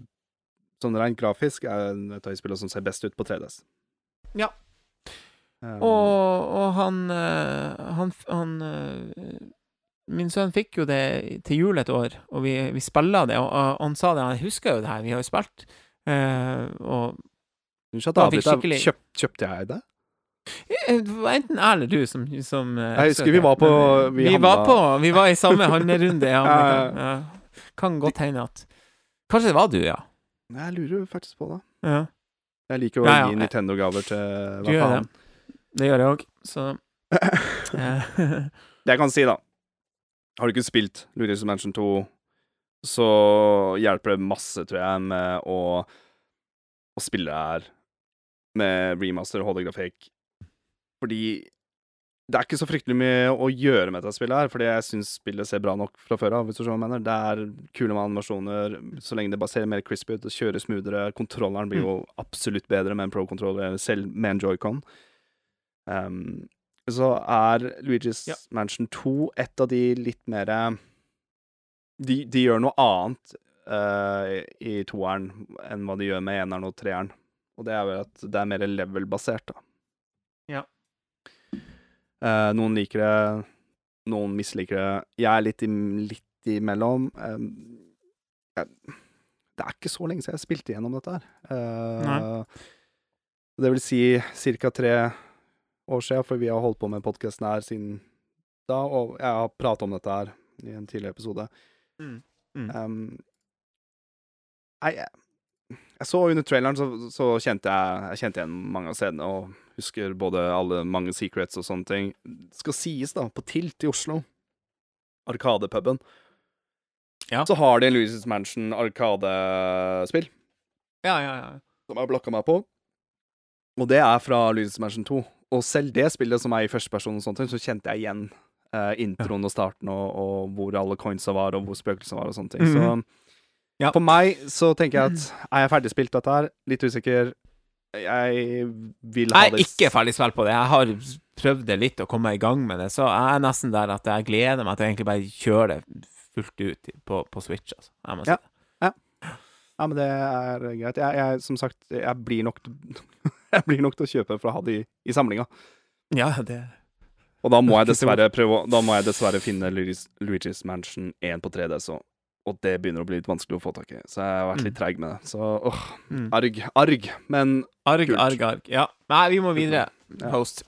Sånn rent grafisk er et av de spillene som ser best ut på 3DS. Ja. Um, Og, og han eh, Han, han eh, Min sønn fikk jo det til jul et år, og vi, vi spilla det, og, og han sa det, han husker jo det her, vi har jo spilt. uh, og Unnskyld at jeg avbryter. skikkelig- Kjøp, kjøpte jeg det? det var enten jeg eller du som, som Jeg husker vi var på- vi vi, var på Vi var i samme handlerunde, (laughs) ja. men Ja, kan, godt hende at Kanskje det var du, ja. Jeg lurer faktisk på det. ja. Jeg liker å Ja, ja, gi Nintendo-gaver til hva faen. Det gjør jeg òg, så (laughs) eh, Det jeg kan si, da Har du ikke spilt Luigi's Mansion 2, så hjelper det masse, tror jeg, med å, å spille det her med remaster og holografikk. Fordi det er ikke så fryktelig mye å gjøre med dette spillet her, fordi jeg syns spillet ser bra nok fra før av, hvis du sånn mener. Det er kule med animasjoner, så lenge det bare ser mer crispy ut, det kjører smoothere. Kontrolleren blir jo absolutt bedre med en pro-controller, selv med en joycon. Um, så er Luigi's Ja. Mansion 2 et av de litt mer de, de gjør noe annet uh, i toeren enn hva de gjør med eneren og treeren. Og det er vel at det er mer level-basert, da. Ja. Eh, noen liker det, noen misliker det. Jeg er litt, i, litt imellom. Uh, jeg, det er ikke så lenge siden jeg spilte gjennom dette her. Uh, det vil si ca. tre år siden, for vi har holdt på med podkasten her siden da, og jeg har pratet om dette her i en tidligere episode. Mm. Mm. Um, jeg, jeg så under traileren, så, så kjente jeg, jeg kjente igjen mange av scenene, og husker både alle mange secrets og sånne ting. Det skal sies, da, på Tilt i Oslo, Arkadepuben, Ja. så har de en Louis Mansion Arkadespill Ja, ja, ja. som jeg blokka meg på. Og det er fra Louis Mansion 2. Og selv det spillet som er i førsteperson, og sånne ting, så kjente jeg igjen eh, introen og starten, og, og hvor alle coinsa var, og hvor spøkelsene var, og sånne ting. Mhm. Så Ja. for meg så tenker jeg at er jeg ferdigspilt dette her? Litt usikker. Jeg vil ha Jeg er ikke ferdig spilt på det. Jeg har prøvd det litt og komme i gang med det, så jeg er nesten der at jeg gleder meg til egentlig bare kjøre det fullt ut på, på Switch, altså. Jeg må si Ja. det. Ja, men det er greit. Jeg, jeg som sagt, jeg blir nok (laughs) Jeg blir nok til å kjøpe for å ha det i, i samlinga. Ja, det Og da må jeg dessverre prøve Da må jeg dessverre finne Luigi's, Luigi's Mansion 1 på 3D, så Og det begynner å bli litt vanskelig å få tak i. Så jeg har vært litt Mm. treig med det. Så åh, mm. arg. Arg. Men Arg, Kult. arg, arg. Ja. Nei, vi må videre. Host.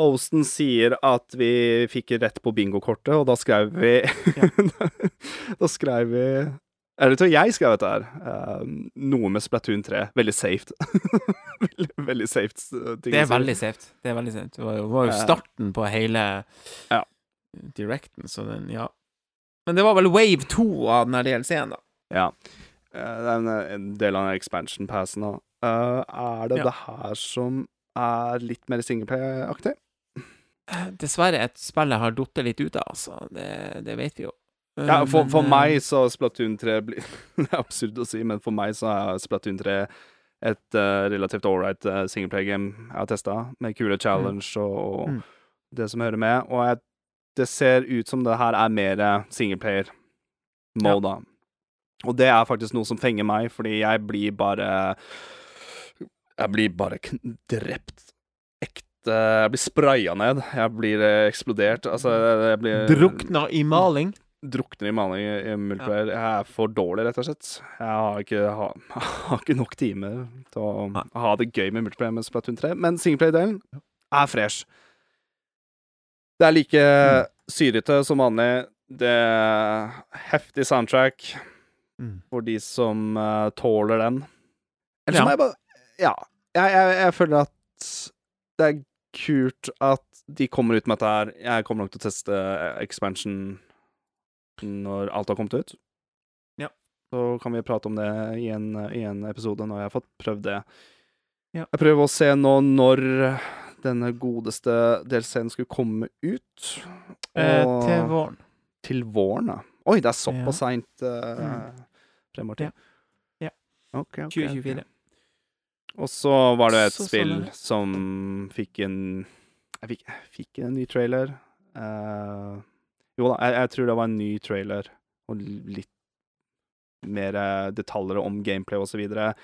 hosten sier at vi fikk rett på bingokortet, og da skrev vi (laughs) Da skrev vi Eller tror jeg skrev dette her. Uh, noe med Splatoon 3. Veldig safe. (laughs) veldig, veldig safe ting Det er veldig safe. Det er veldig safe. Det var jo, var jo Eh. starten på hele Ja. Directen, så den, ja. Men det var vel wave 2 av den her DLC-en, da. Ja. Eh, Det er en, del av expansion passen nå. Eh, er det Ja. det her som er litt mer singleplay-aktig? Dessverre et spill jeg har datt litt ut av, altså. Det, det vet vi jo. Ja, for, for eh, meg så Splatoon 3 blir (laughs) Det er absurd å si, men for meg så er Splatoon 3 et uh, relativt ålreit uh, singleplay-game jeg har testa, med kule challenge og, og Mm. det som hører med. Og jeg, det ser ut som det her er mer singleplayer moda. Og det er faktisk noe som fenger meg, fordi jeg blir bare Jeg blir bare drept. Ekte Jeg blir spraya ned. Jeg blir eh, eksplodert. Altså, jeg blir Drukna i maling. drukner i maling i multiplayer. multiplayer. Jeg er for dårlig, rett og slett. Jeg har ikke, har, (laughs) har ikke nok timer til å Nei. ha det gøy med multiplayer med Splatoon 3. Men singleplay-delen er fresh. Det er like syrete som vanlig. Det er heftig soundtrack Mm. for de som uh, tåler den. Ellers Ja. må jeg bare Ja. Jeg, jeg, jeg føler at det er kult at de kommer ut med dette her. Jeg kommer nok til å teste eh, expansion når alt har kommet ut. Ja. Så kan vi prate om det i en, i en episode når jeg har fått prøvd det. Ja. Jeg prøver å se nå når denne godeste DLC-en skulle komme ut. Eh, til våren. til våren, da. Oi, det er Ja. såpass seint uh, Mm. fremover til. Ja. Ja. Ok, ok, ok. 2024. Og så var det et Så spill sånn. som fikk en Jeg fikk, jeg fikk en ny trailer. Uh, jo da, jeg, jeg tror det var en ny trailer, og litt mer eh, detaljer om gameplay og så videre.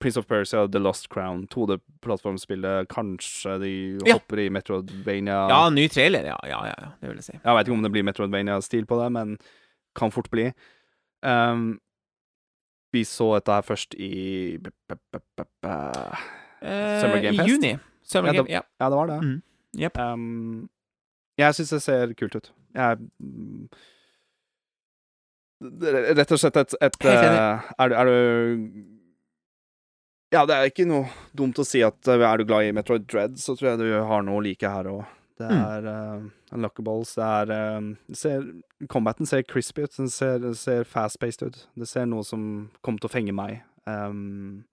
Prince of Persia, The Lost Crown, 2D-plattformspillet. Kanskje de Ja. hopper i Metroidvania Ja, ny trailer, ja. Ja, ja. Det vil jeg si. Jeg vet ikke om det blir Metroidvania-stil på det, men kan fort bli. Um, vi så dette her først i b- b- b- Eh, Summer Game Fest. I juni. Summer Ja, Game, ja. Ja, det var det. Mm. Yep. Um, jeg syns det ser kult ut. Jeg mm, det er Rett og slett et, et Helt eh, er, er du Ja, det er ikke noe dumt å si at eh, er du glad i Metroid Dread, så tror jeg du har noe like her òg. Det Mm. er uh, unlockables, det er uh, det ser, Combaten ser crispy ut, den ser, ser fast-paced ut. Det ser noe som kommer til å fenge meg. Um,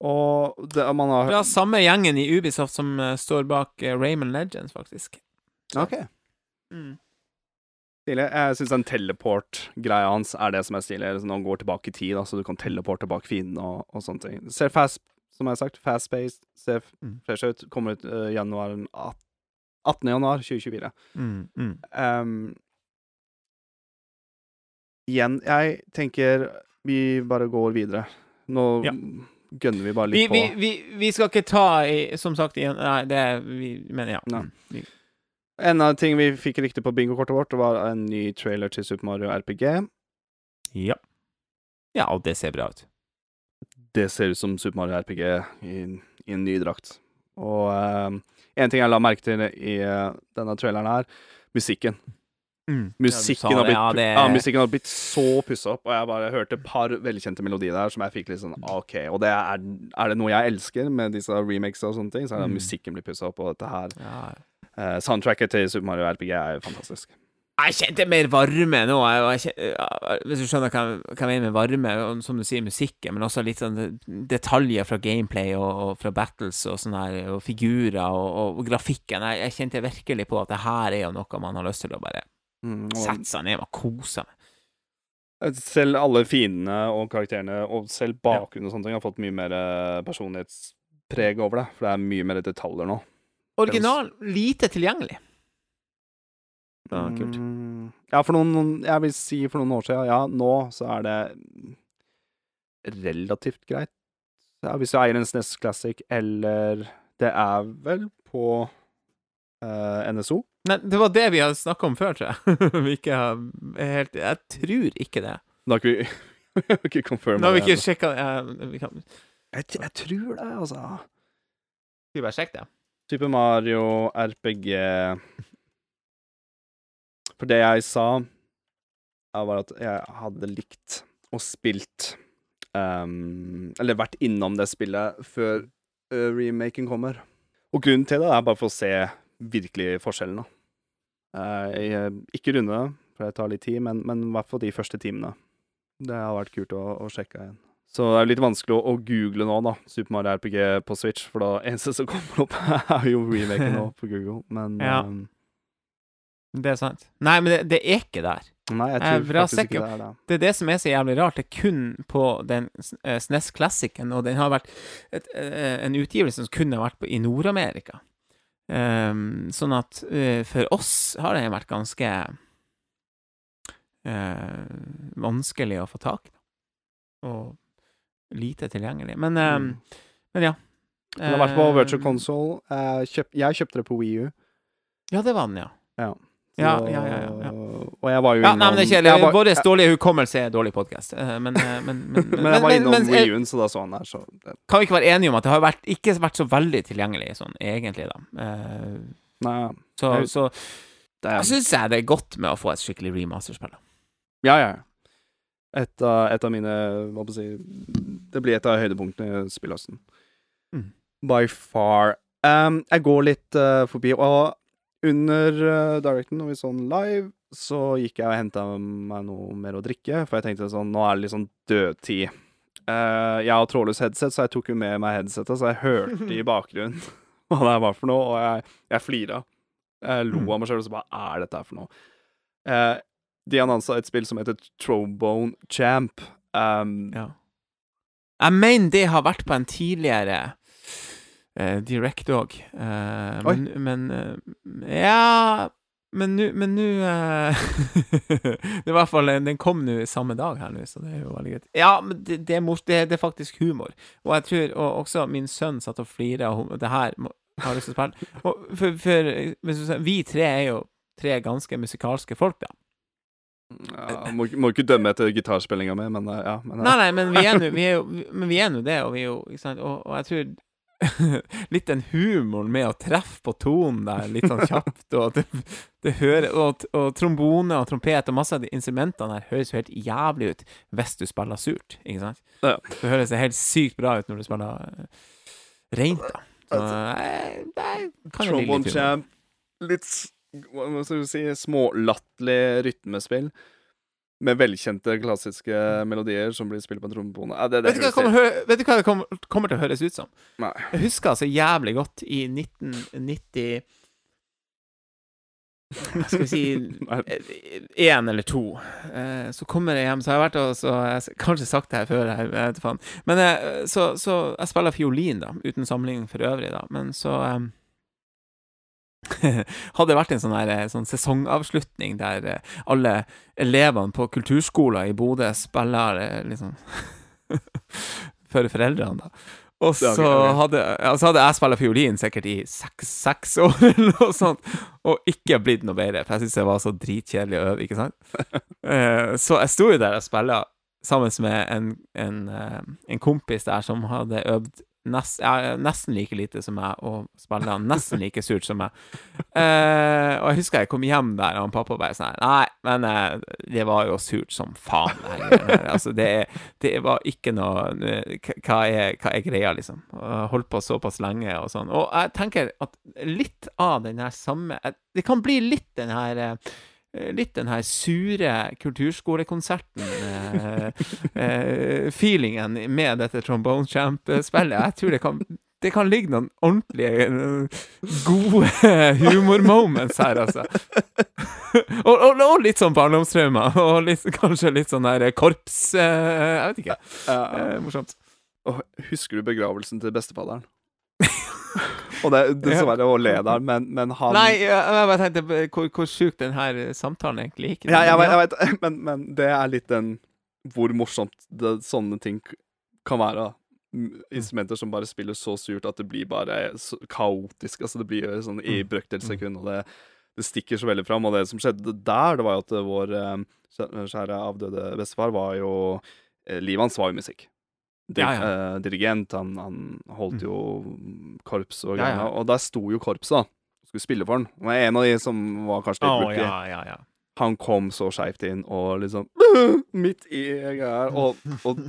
og det, man har Fra samme gjengen i Ubisoft som uh, står bak uh, Rayman Legends, faktisk. OK. Mm. Stilig. Jeg syns den teleport-greia hans er det som er stilig. Når han går tilbake i tid, da, så du kan teleporte bak fienden og, og sånne ting. Ser fast, som jeg har sagt, fast-paced, ser Mm. fresh ut. Kommer ut uh, januar 18. januar 2024. Mm, mm. Um, igjen, jeg tenker vi bare går videre. Nå Ja. gønner vi bare litt vi, på. vi, vi skal ikke ta i Som sagt, Nei, det vi, Men ja. Nei. Mm. En av ting vi fikk riktig på bingokortet vårt, var en ny trailer til Super Mario RPG. ja. Ja, og det ser bra ut. det ser ut som Super Mario RPG i, i en ny drakt. Og eh, en ting jeg la merke til i uh, denne traileren her, musikken. Mm. Musikken, Ja, har blitt, ja, det- ja, musikken har blitt så pussa opp, og jeg bare hørte et par velkjente melodier der som jeg fikk litt sånn OK. Og det er, er det noe jeg elsker med disse remakes og sånne ting, så er det at Mm. musikken blir pussa opp, og dette her Eh, Soundtracket til Super Mario RPG er jo fantastisk. Jeg kjente mer varme nå. Jeg, jeg, hvis du skjønner hva jeg- hva jeg mener med varme, og som du sier, musikken, men også litt sånn detaljer fra gameplay og, og fra battles og sånne her, og figurer og, og grafikken. Jeg, kjente virkelig på at det her er jo noe man har lyst til å bare Mm, sette seg ned og kose med. selv alle fiendene og karakterene, og selv bakgrunnen og sånne ting, har fått mye mer eh, personlighetspreg over det, for det er mye mer detaljer nå. Original, lite tilgjengelig. Ja, kult. Mm, ja, for noen, noen Jeg vil si for noen år siden, ja, nå så er det relativt greit. Ja, hvis du eier en SNES Classic, eller Det er vel på eh, NSO? Men det var det vi hadde snakka om før, tror jeg. (laughs) vi ikke har helt Jeg tror ikke det. (laughs) Da har vi vi ikke confirma har vi ikke sjekka vi kan jeg, jeg tror det, altså. Skal vi bare sjekke det? Super Mario RPG For det jeg sa, var at jeg hadde likt og spilt um, Eller vært innom det spillet før uh, remaken kommer. Og grunnen til det er bare for å se virkelig forskjellen, da. Uh, ikke runde for det tar litt tid, men, men i hvert fall de første timene. Det har vært kult å, å sjekke igjen. Så det er litt vanskelig å, å google nå, da. Super Mario RPG på Switch, for da (laughs) eneste som kommer opp, er jo remaken nå på Google. Men Ja. um, Det er sant. Nei, men det, det er ikke der. nei, jeg Jeg er tror bra faktisk ikke det er det. Det er det som er så jævlig rart. Det er kun på den uh, SNES Classicen, og den har vært et, uh, en utgivelse som kunne har vært på, i Nord-Amerika. Um, sånn at uh, for oss har den vært ganske eh, vanskelig å få tak i. Og lite tilgjengelig. Men, eh, Mm. men ja. Den har vært på Eh, Virtual Console. Eh, kjøp, jeg kjøpte det på Wii U. Ja, det var den, ja. Ja. Ja, Så- ja, ja, ja, ja. Og jeg var jo innom Ja, nei, men det er kjedelig. var- Vår dårlige hukommelse er dårlig podkast. Men, men, men, (laughs) men, Men jeg var innom Wii U-en, så da så han der, så det, kan vi ikke være enige om at det har vært, ikke vært så veldig tilgjengelig sånn egentlig, da. Nei, så, Jeg- så jeg syns jeg det er godt med å få et skikkelig remasterspill. Ja, Ja, ja. Et av, et av mine Hva skal jeg si Det blir et av høydepunktene i spillhøsten. Mm. By far. Um, jeg går litt uh, forbi, og under uh, directen, når vi så den live, så gikk jeg og henta meg noe mer å drikke, for jeg tenkte sånn Nå er det litt sånn dødtid. Uh, jeg har trådløs headset, så jeg tok jo med meg headsetet, så jeg hørte i (laughs) bakgrunnen (laughs) hva det var for noe, og jeg, jeg flira. Jeg lo Mm. av meg sjøl, og så bare Hva er dette her for noe? Eh, de annonsa et spill som heter Trobone Champ. Um, Ja. Jeg mener det har vært på en tidligere uh, Direct òg. Uh, men, men uh, Ja Men nå eh, (laughs) Det er i hvert fall Den kom nå samme dag her nå, så det er jo veldig greit. Ja, men det, det, er, det, det er faktisk humor. Og jeg tror Og også min sønn satt og flira av det her. Har lyst til å spille. Og for, for Vi tre er jo tre ganske musikalske folk, da. Ja, må, må ikke dømme etter gitarspillinga mi, men eh, ja. Men, Nei, nei, men vi er nå det, og vi er jo ikke sant? Og, og jeg tror (laughs) litt den humoren med å treffe på tonen der litt sånn kjapt, og det, det hører og, og trombone og trompet og masse av de instrumentene her høres jo helt jævlig ut hvis du spiller surt, ikke sant? Ja. Det høres helt sykt bra ut når du spiller rent, reint, da. Så jeg, jeg kan jo bli Trombone litt humor. Champ, litt hva skal du si smålatterlig rytmespill. Med velkjente klassiske melodier som blir spilt på trombone. Ja, Vet du, hva det kommer, kommer, kommer til å høres ut som? Nei. Jeg husker så jævlig godt i 1990 Hva skal vi si (laughs) Én eller to. Eh, så kommer jeg hjem, så har jeg vært og så jeg kanskje sagt det her før, jeg vet faen. Men eh, så, så jeg spiller fiolin, da, uten sammenligning for øvrig, da. Men så eh, (laughs) hadde det vært en sånn, her, eh, sånn sesongavslutning der eh, alle elevene på kulturskoler i Bodø spiller eh, liksom (laughs) for foreldrene, da. Og så hadde, ja, så hadde jeg spilt fiolin sikkert i seks, seks år, (laughs) eller noe sånt, og ikke blitt noe bedre, for jeg syntes det var så dritkjedelig å øve, ikke sant? Så jeg sto jo der og spilte sammen med en, en, en kompis der som hadde øvd nest, ja, nesten like lite som meg, og spilla nesten (laughs) like surt som meg. Eh, og jeg husker jeg kom hjem der, og pappa bare sånn Nei, men eh, det var jo surt som faen. Altså, det, det var ikke noe Hva er, hva er greia, liksom? Holdt på såpass lenge og sånn. Og jeg tenker at litt av den her samme Det kan bli litt den her eh, Litt den her sure kulturskolekonserten eh, eh, Feelingen med dette Trombone Champ-spillet. Jeg tror det kan det kan ligge noen ordentlige gode gode humormoments her, altså. og, og, og litt sånn barndomstraumer. Og litt, kanskje litt sånn der korps eh, Jeg vet ikke. Eh, morsomt. og husker du begravelsen til bestefadderen? Og det er dessverre å le der, men, men han Nei, jeg, jeg bare tenkte hvor, hvor sjuk den her samtalen egentlig gikk. Ja, jeg, vet- jeg vet, (laughs) men, men det er litt den Hvor morsomt det, sånne ting kan være. Instrumenter som bare spiller så surt at det blir bare så kaotisk. Altså Det blir sånn i Mm. brøkdelssekund, og det, det stikker så veldig fram. Og det som skjedde der, det var jo at vår eh, kjære avdøde bestefar var jo eh, Livet hans var jo musikk. Di Ja, ja. Uh, dirigent. Han, han holdt Mm. jo korps og greier. ja. Og der sto jo korpset, da. Skulle spille for han. Han var en av de som var kanskje litt oh, ja, ja, ja. han kom så skeivt inn og liksom (laughs) Midt i greier. Og, og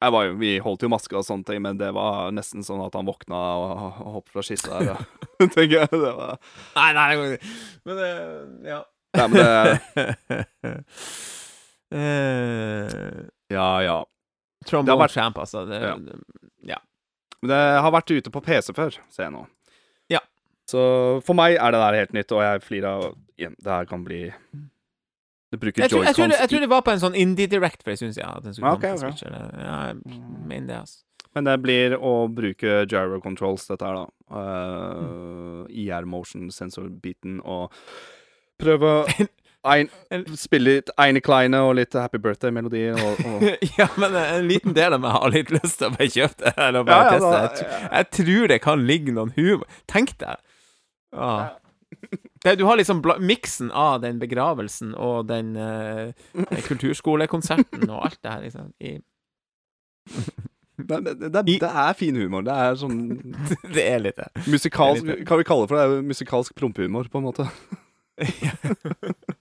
jo, Vi holdt jo maske og sånne ting, men det var nesten sånn at han våkna og, og hoppet fra skissa her. og- (laughs) (laughs) tenker jeg. Det var Nei, nei, det går ikke. Men det Ja. Nei, men det Eh, Ja, ja. Det har vært- Champ, altså. Det, Ja. ja. Men det har vært ute på PC før, ser jeg nå. Ja. Så for meg er det der helt nytt, og jeg flirer av igjen. Det her kan bli Det bruker Jeg tror, jeg, det, jeg tror det var på en sånn Indie Direct for jeg syns jeg At den skulle okay, komme ok, på ok. Switch, eller, ja, jeg mener det, altså. Men det blir å bruke gyro controls, dette her, da. Uh, IR motion sensor-biten, og prøve (laughs) Ein, spille litt Eine Kleine og litt Happy Birthday-melodi. Og, og (laughs) ja, men en liten del av meg har litt lyst til å bare kjøpe det eller bare Ja, ja, teste. Jeg, jeg tror det kan ligge noen humor Tenk deg. Ah. Det, du har liksom miksen av den begravelsen og den eh, kulturskolekonserten og alt det her, liksom. I, det, det, det, det er fin humor. Det er sånn (laughs) det er litt det. musikalsk Hva vi kaller det for det? er musikalsk prompehumor, på en måte. (laughs)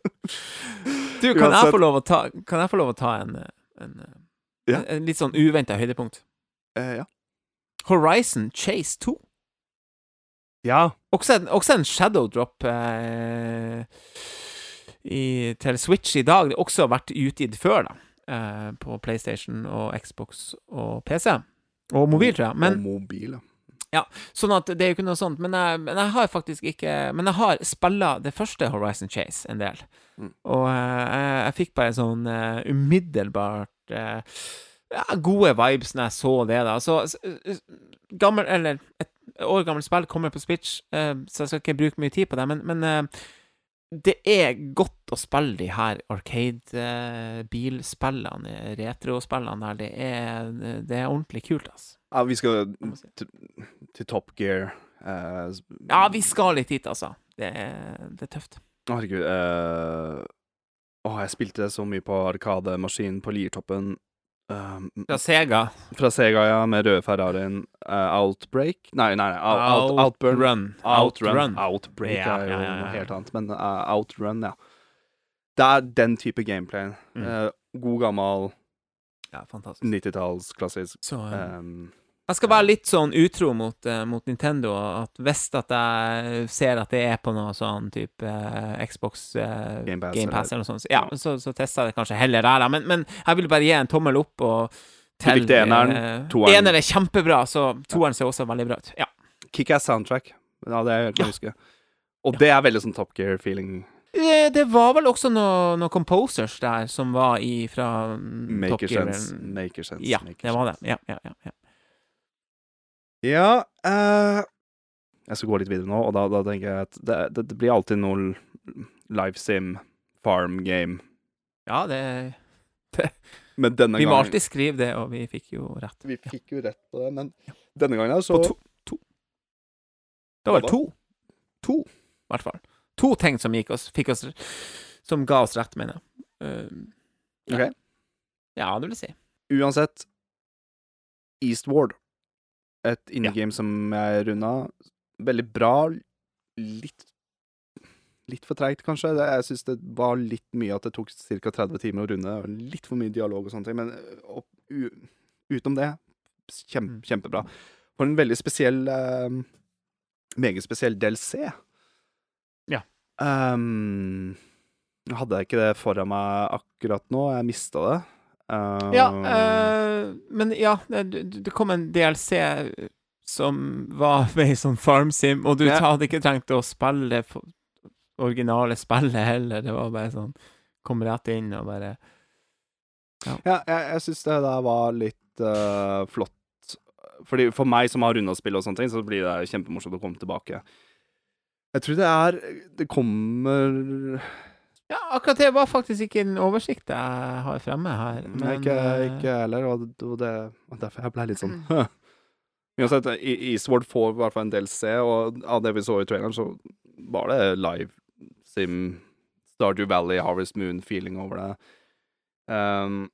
Du, kan jeg få lov å ta, kan jeg få lov å ta en, en, Ja. en litt sånn uventa høydepunkt? Eh, ja. Horizon Chase 2. ja. Også en, også en shadow drop eh, i, til Switch i dag. Det har også vært utgitt før, da. Eh, på PlayStation og Xbox og PC. Og mobil, tror jeg. Men, og mobil, ja. Sånn at det er jo ikke noe sånt. Men jeg, men jeg har faktisk ikke Men jeg har spilla det første Horizon Chase en del. Mm. Og eh, jeg, jeg fikk bare sånn uh, umiddelbart uh, ja, gode vibes når jeg så det, da. Så gammel Eller et år gammelt spill kommer på Switch, uh, så jeg skal ikke bruke mye tid på det, men, men det er godt å spille de her Arcade-bilspillene, retrospillene der. Det er, det er ordentlig kult, altså. ja vi skal til, til Top Gear. Uh, Ja, vi skal litt hit, altså. Det er, det er tøft. Å, Herregud. Uh, Å, jeg spilte så mye på Arkademaskinen på Liertoppen. Um, Fra Sega. fra Sega, ja, med røde Ferrarien. Uh, Outbreak Nei, nei, nei out, out, Outburn. Outrun. Outrun. Outbreak Ja, er jo ja, noe helt annet, men uh, Outrun, ja. Det er den type gameplay. Mm. Uh, god, gammel Ja, fantastisk. 90-talls klassisk. Så Um, Jeg skal være litt sånn utro mot, uh, mot Nintendo. At hvis at jeg ser at det er på noe sånn type uh, Xbox uh, Game Pass, Game eller- noe sånt, så, ja, så, så tester jeg det kanskje heller der. Men, men jeg vil bare gi en tommel opp og Du likte eneren, eh, toeren. Eneren er kjempebra, så toeren ser også veldig bra ut. Ja. Kickass soundtrack. Ja, det er jeg Ja. huske. Og det er veldig sånn Top Gear-feeling. Eh, Det var vel også noen noe composers der som var i fra mm, Top Maker Gear. sense. Maker sense. Ja, maker det var det. Ja, ja, ja, ja. Ja eh, Jeg skal gå litt videre nå, og da, da tenker jeg at det, det, det blir alltid noe live sim, farm game. ja det Men denne Vi må alltid skrive det, og vi fikk jo rett. Vi fikk jo rett på det, men denne gangen så På to, to. Det var vel to. To, i hvert fall. To ting som gikk oss, fikk oss Som ga oss rett, mener jeg. Uh, ja. Ok. ja, det vil jeg si. Uansett Eastward. Et indie-game som jeg runda. Veldig bra. Litt Litt for treigt, kanskje. Jeg syns det var litt mye at det tok ca. 30 timer å runde. og Litt for mye dialog og sånne ting. Men og, u, utenom det, kjempe, Mm. kjempebra. For en veldig spesiell uh, Meget spesiell DLC. Ja. Um, hadde jeg ikke det foran meg akkurat nå. Jeg mista det. Um, Ja, uh, men ja, det, det kom en DLC som var (laughs) med i sånn farmsim, og du Ja. hadde ikke trengt å spille det originale spillet heller. Det var bare sånn Kom rett inn og bare Ja, jeg, jeg syns det der var litt uh, flott. Fordi For meg som har runda spill og sånne ting, så blir det kjempemorsomt å komme tilbake. Jeg tror det er Det kommer Ja, akkurat det var faktisk ikke en oversikt jeg har fremme her. Nei, Men, ikke, eh, ikke jeg heller, og det, var derfor jeg ble litt sånn (laughs) Uansett, E- Eastward får i hvert fall en del C, og av det vi så i traileren, så var det live sim, Stardew Valley, Harvest Moon-feeling over det. Um,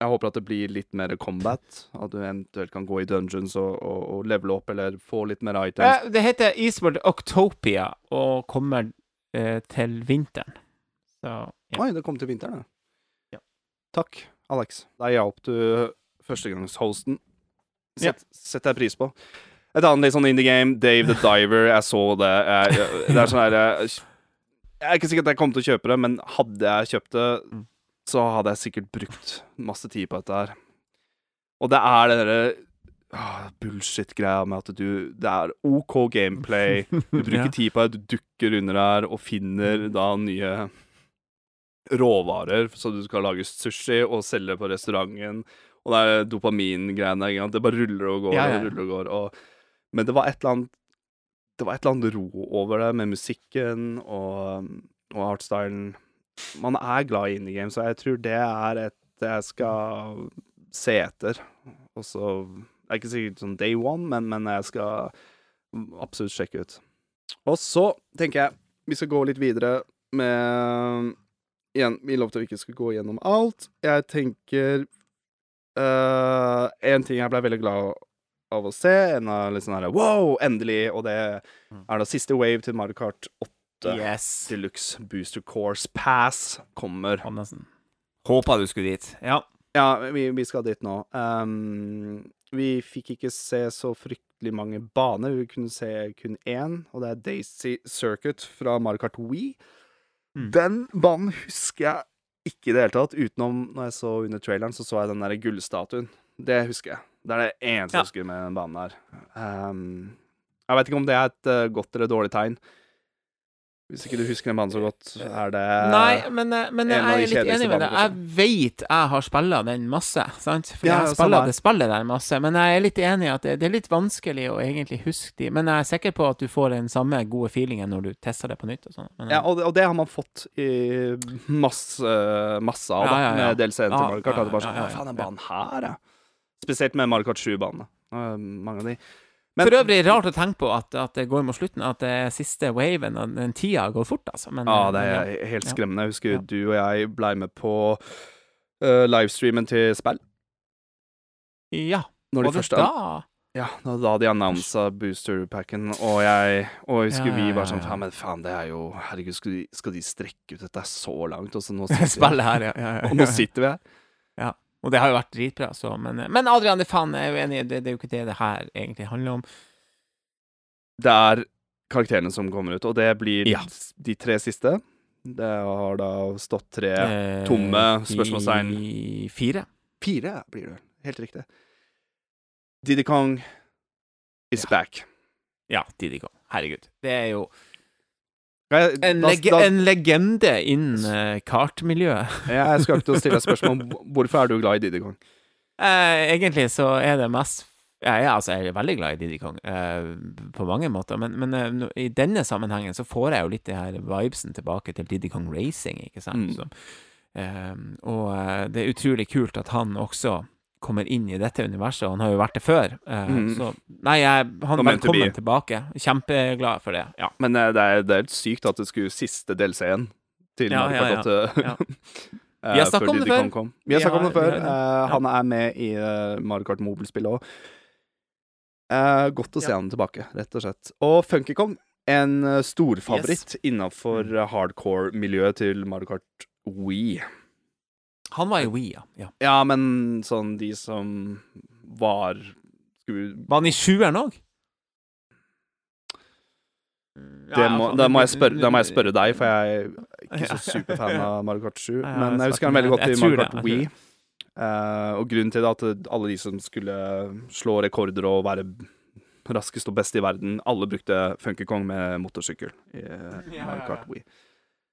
jeg håper at det blir litt mer combat, at du eventuelt kan gå i dungeons og, og, og levele opp, eller få litt mer items. Eh, Det heter Eastward Octopia og kommer eh, til vinteren. Så ja. Oi, det kom til vinteren, Ja. Takk, Alex. Der hjalp du førstegangshosten. Ja. Sett, deg pris på. Et annet litt sånn indie game, Dave the Diver. Jeg så det. Jeg, det er sånn her jeg, jeg er ikke sikker at jeg kommer til å kjøpe det, men hadde jeg kjøpt det, Mm. så hadde jeg sikkert brukt masse tid på dette her. Og det er det derre ah, bullshit-greia med at du Det er OK gameplay. Du bruker (laughs) tid på det, du dukker under der og finner da nye råvarer, så du skal lage sushi og selge på restauranten. Og det er dopamingreiene. Det bare ruller og går ja, ja. og ruller og går. Og, men det var et eller annet Det var et eller annet ro over det, med musikken og, og artstylen. Man er glad i indie games, og jeg tror det er et jeg skal se etter. Og så Det er ikke sikkert sånn day one, men, men jeg skal absolutt sjekke ut. Og så tenker jeg vi skal gå litt videre med Igjen, vi lovte vi ikke skulle gå gjennom alt. Jeg tenker uh, En ting jeg ble veldig glad av å se, en av litt sånn herre wow, endelig, og det er da siste wave til Mario Kart 8 Yes. Deluxe Booster Course Pass kommer. Håpa du skulle dit. Ja. Ja, vi, vi skal dit nå. Um, vi fikk ikke se så fryktelig mange baner. Vi kunne se kun én, og det er Daisy Circuit fra Mario Kart Wii. Mm. Den banen husker jeg ikke i det hele tatt, utenom når jeg så under traileren, så så jeg den der gullstatuen. Det husker jeg. Det er det eneste Ja. jeg husker med den banen der. Um, jeg vet ikke om det er et uh, godt eller dårlig tegn. Hvis ikke du husker den banen så godt, er det Nei, men, eh, men jeg er litt enig med deg. Jeg veit jeg har spilla den masse, sant? For Ja, jeg har det spillet der masse. Men jeg er litt enig i at det, det er litt vanskelig å egentlig huske de. Men jeg er sikker på at du får den samme gode feelingen når du tester det på nytt og sånt. Men, Ja, og det, og det har man fått i masse, masse av, da, Ja, ja, ja. med DLC-en til Ja, Mario Kart. ja, ja, ja, ja, sånn, ja, ja, Hva faen, den ja. banen her, ja. Spesielt med Mario Kart 7-banene. Uh, mange av de. Men- For øvrig rart å tenke på at, at det går mot slutten, at det siste waven, og den tida går fort, altså. Men, Ja, det men er helt skremmende. Jeg husker Ja. du og jeg blei med på uh, livestreamen til spill. Ja. Når de Var det første da? Ja, da, da de annonsa booster-packen, og jeg Og jeg husker Ja, ja, vi var sånn. Faen, men faen, det er jo Herregud, skal de, skal de strekke ut dette så langt? Og så nå sitter vi her, ja. ja, ja, Og nå sitter vi her. Og det har jo vært dritbra, så Men, men Adrian, det faen, jeg er jo enig, det, det er jo ikke det det her egentlig handler om. Det er karakterene som kommer ut, og det blir Ja. de tre siste. Det har da stått tre Eh, tomme spørsmålstegn. Fire. Fire blir det. Helt riktig. Diddy Kong is back. Ja, Didi Kong. Herregud. Det er jo en, da- leg en legende innen uh, kartmiljøet. jeg skal ikke stille spørsmål om (laughs) hvorfor er du glad i Diddy Kong. Uh, egentlig så er det mest ja, jeg, altså, jeg er veldig glad i Didi Kong, uh, på mange måter, men, men i denne sammenhengen så får jeg jo litt det her vibesen tilbake til Didi Kong Racing, ikke sant? Mm. Så, og det er utrolig kult at han også kommer inn i dette universet, og han har jo vært det før. Eh, Mm. Så nei, jeg, han mente vi- tilbake. Kjempeglad for det. Ja. Men eh, det er, det er helt sykt at det skulle siste DLC-en til Ja, Mario ja, Kart 8 ja. (laughs) eh, Vi har snakket om det før. Kom. Vi har om det før. Han er med i uh, Mario Kart Mobile-spillet òg. godt å se Ja. han tilbake, rett og slett. Og Funky Kong, en uh, storfavoritt innafor Mm. uh, hardcore-miljøet til Mario Kart Wii. Han var i Wii, ja. ja. Ja, men sånn de som var skulle, Var han i sjueren òg? det må, da, må jeg spørre, da må jeg spørre deg, for jeg er ikke så superfan (laughs) av Mario Kart 7. Men jeg husker han veldig godt i Mario Kart Wii. Eh, og grunnen til det at alle de som skulle slå rekorder og være raskest og best i verden, alle brukte Funky Kong med motorsykkel i Mario Kart. Wii.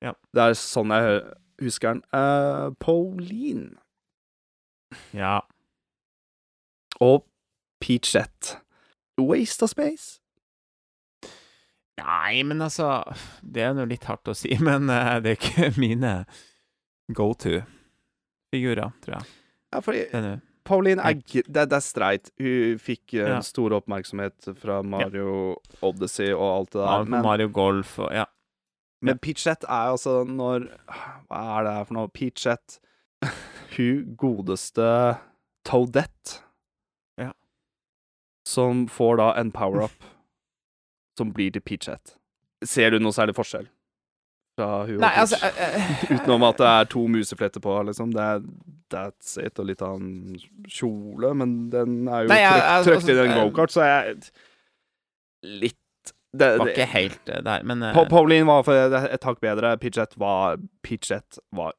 Det er sånn jeg hø- husker han. Uh, Pauline Ja. og Peachette. Waste of space? Nei, men altså Det er nå litt hardt å si, (laughs) men uh, det er ikke mine go to-figurer, tror jeg. Ja, fordi er Pauline er, det, det er streit. Hun fikk uh, Ja. stor oppmerksomhet fra Mario Odyssey og alt det der. Mario, Men, Mario Golf og Ja. Men Peachette er altså når Hva er det her for noe? Peachette (laughs) Hun godeste Toadette. Ja. Som får da en power-up som blir til Peachette. Ser du noe særlig forskjell fra hun Nei, altså eh, eh, (laughs) Utenom at det er to musefletter på, liksom. Det er that's it, og litt annen kjole, men den er jo trøkt, altså, i den altså, gokart, så jeg Litt det, Var ikke helt det der, men uh, Pauline var for et, hakk bedre. Pidgett var Pidgett var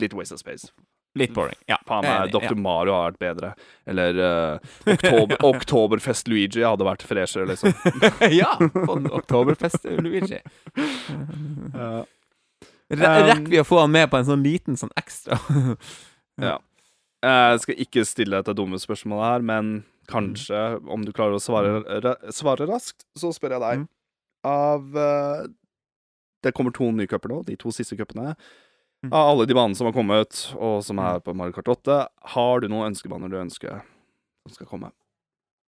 litt waste of space. litt boring. Ja. Faen meg, Dr. Ja. Mario har vært bedre. Eller uh, oktober, (laughs) Oktoberfest Luigi hadde vært freshere, liksom. (laughs) ja! Oktoberfest, Luigi. (laughs) Ja. Um, Rekker vi å få han med på en sånn liten sånn ekstra? Ja. Jeg skal ikke stille dette dumme spørsmålet her, men kanskje, om du klarer å svare, svare raskt, så spør jeg deg. Mm. Av uh, Det kommer to nye cuper nå, de to siste cupene. Mm. Av alle de banene som har kommet, og som er på Mario Kart 8, har du noen ønskebaner du ønsker som skal komme?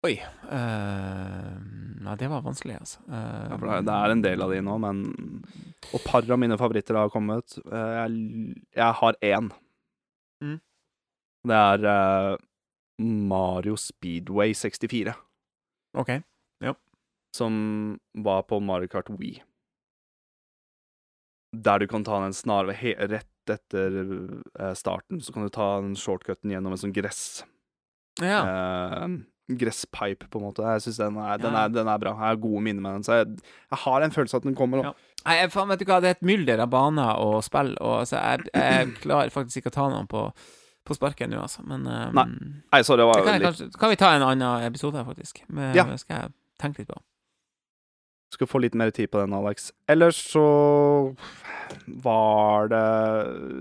Oi. Uh, nei, det var vanskelig, altså. Uh, Ja, for det er- en del av de nå, men Og par av mine favoritter har kommet. Uh, Jeg, jeg har én. Mm. Det er Mario Speedway 64, OK. som var på Mario Kart Wii. Der du kan ta den snarvei rett etter eh, starten, så kan du ta den shortcuten gjennom en sånn gress Ja. eh, gresspipe, på en måte. Jeg syns den, den, Ja. den er bra. Jeg har gode minner med den, så jeg, jeg har en følelse av at den kommer. Ja. Nei, faen, vet du hva, det er et mylder av baner og spill, og så jeg, jeg klarer faktisk ikke å ta noen på, på sparket nå, altså. Men um, Nei, Nei, så det det var kan, litt kanskje, kan vi ta en annen episode, faktisk? Med, Ja. Skal jeg tenke litt på. Skal få litt mer tid på den, Alex. Ellers så var det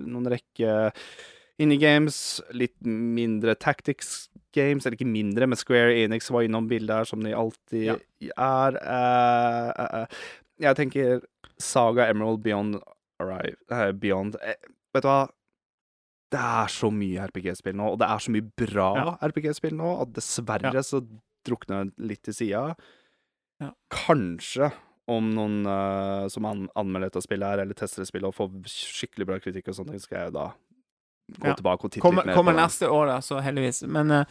noen rekke indie games, litt mindre tactics games, eller ikke mindre, men Square Enix var innom bildet her, som de alltid er. Uh, uh, uh. Jeg tenker Saga Emerald Beyond Arrive Beyond Vet du hva? Det er så mye RPG-spill nå, og det er så mye bra Ja. RPG-spill nå, at dessverre Ja. så drukner det litt til sida. Ja. Kanskje om noen uh, som an anmelder dette spillet her, eller tester det spillet og får skikkelig bra kritikk og sånne ting, skal jeg da gå Ja. tilbake og titte Kommer, litt mer kommer neste år, da, så heldigvis. Men uh,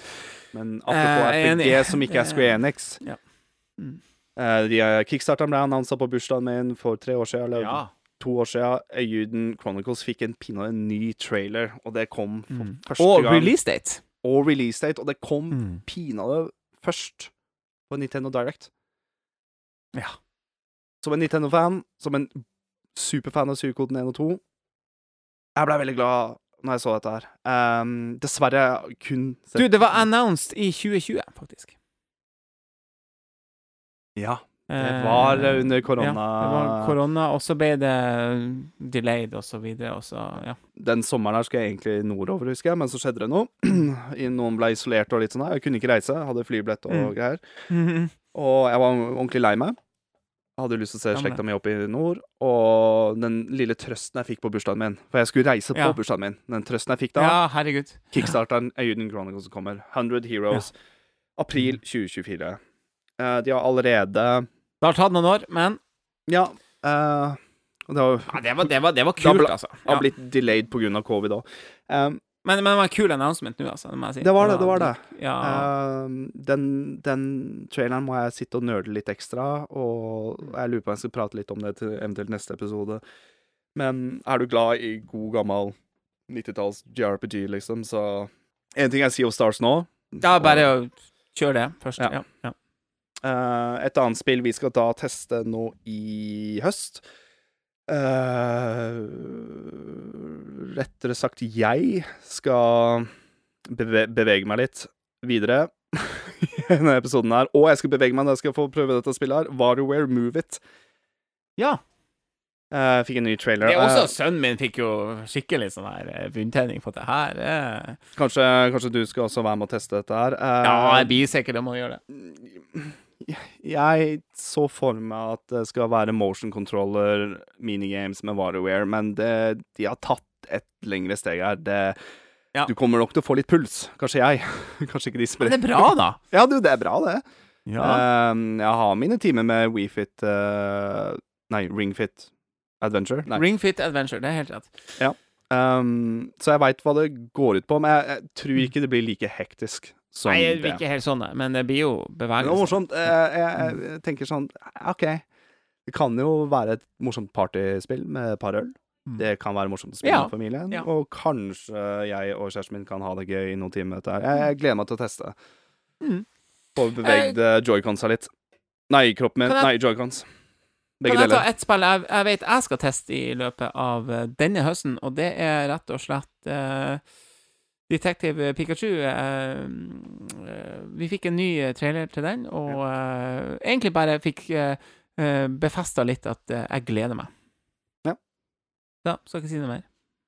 Men apropos uh, RPG, enig. som ikke er Square Enix Ja. Mm. eh, de, eh, Kickstarteren ble annonsa på bursdagen min for tre år siden, eller ja. To år siden. Øyuden Chronicles fikk en en ny trailer, og det kom for Mm. første Og gang. release date. Og release date, og det kom Mm. pinadø først på Nintendo Direct. Ja. Som en Nintendo-fan, som en superfan av Suikoden 1 og 2, jeg ble veldig glad når jeg så dette her. Um, dessverre kun Du, det var announced i 2020, faktisk. Ja. Det Eh, var under korona. Ja, det var korona, og så ble det delayed, og så videre, og så Ja. Den sommeren her skulle jeg egentlig nordover, husker jeg, men så skjedde det noe. (clears throat) Noen ble isolert og litt sånn. her. Jeg kunne ikke reise, hadde flybillett og Mm. greier. Og jeg var ordentlig lei meg. Hadde lyst til å se slekta mi opp i nord. Og den lille trøsten jeg fikk på bursdagen min For jeg skulle reise på Ja. bursdagen min. Den trøsten jeg fikk da, ja, herregud. kickstarteren Auden Chronicles som kommer. 100 Heroes. April 2024. Eh, de har allerede Det har tatt noen år, men Ja. eh, og det har, ja, det, var, det, var, det var Det kult, bl- altså. har Ja. blitt delayed pga. covid òg. Um, Men, men det var en kul announcement nå, altså. Det må jeg si. Det var det, det var det. Ja. Um, den, den traileren må jeg sitte og nerde litt ekstra, og jeg lurer på om jeg skal prate litt om det til eventuelt neste episode. Men er du glad i god, gammel 90-talls JRPG, liksom, så En ting er sier om Stars nå. ja, bare å kjøre det først. Ja. Ja. Ja. Eh, et annet spill vi skal da teste nå i høst eh, Rettere sagt, jeg skal beve bevege meg litt videre (laughs) i denne episoden her. Og jeg skal bevege meg når jeg skal få prøve dette spillet her. WarioWare Move It. ja. Uh, fikk en ny trailer. Det er også uh, Sønnen min fikk jo skikkelig sånn her eh, bunntenning på det her. kanskje, kanskje du skal også være med og teste dette her. Ja, jeg blir sikker om å gjøre det. Jeg så for meg at det skal være motion controller, minigames med WarioWare, men det, de har tatt et lengre steg her. Det, Ja. Du kommer nok til å få litt puls. Kanskje jeg. (laughs) Kanskje ikke de Men det er bra, da. (laughs) Ja, du, det er bra, det. Ja. Um, jeg har mine timer med WeFit uh, Nei, RingFit Adventure. Nei. Ring Fit Adventure, det er helt rett. Um, så jeg veit hva det går ut på, men jeg, jeg tror ikke det blir like hektisk Nei, det blir ikke helt sånn, men det blir jo Men det var bevegelse. morsomt. Jeg, jeg, jeg tenker sånn OK. Det kan jo være et morsomt partyspill med et par øl. Mm. Det kan være morsomt å spille Ja. med familien. Ja. Og kanskje jeg og kjæresten min kan ha det gøy i noen timer dette. Jeg, jeg gleder meg til å teste. Mm. Få beveget uh, joyconsa litt. Nei, kroppen min. Nei, joycons. Begge Kan jeg ta deler. ett spill jeg, jeg vet jeg skal teste i løpet av eh, denne høsten, og det er rett og slett uh, Detective Pikachu. eh, eh, vi fikk en ny eh, trailer til den, og egentlig bare fikk befesta litt at jeg gleder meg. Ja. Da skal ikke si noe mer.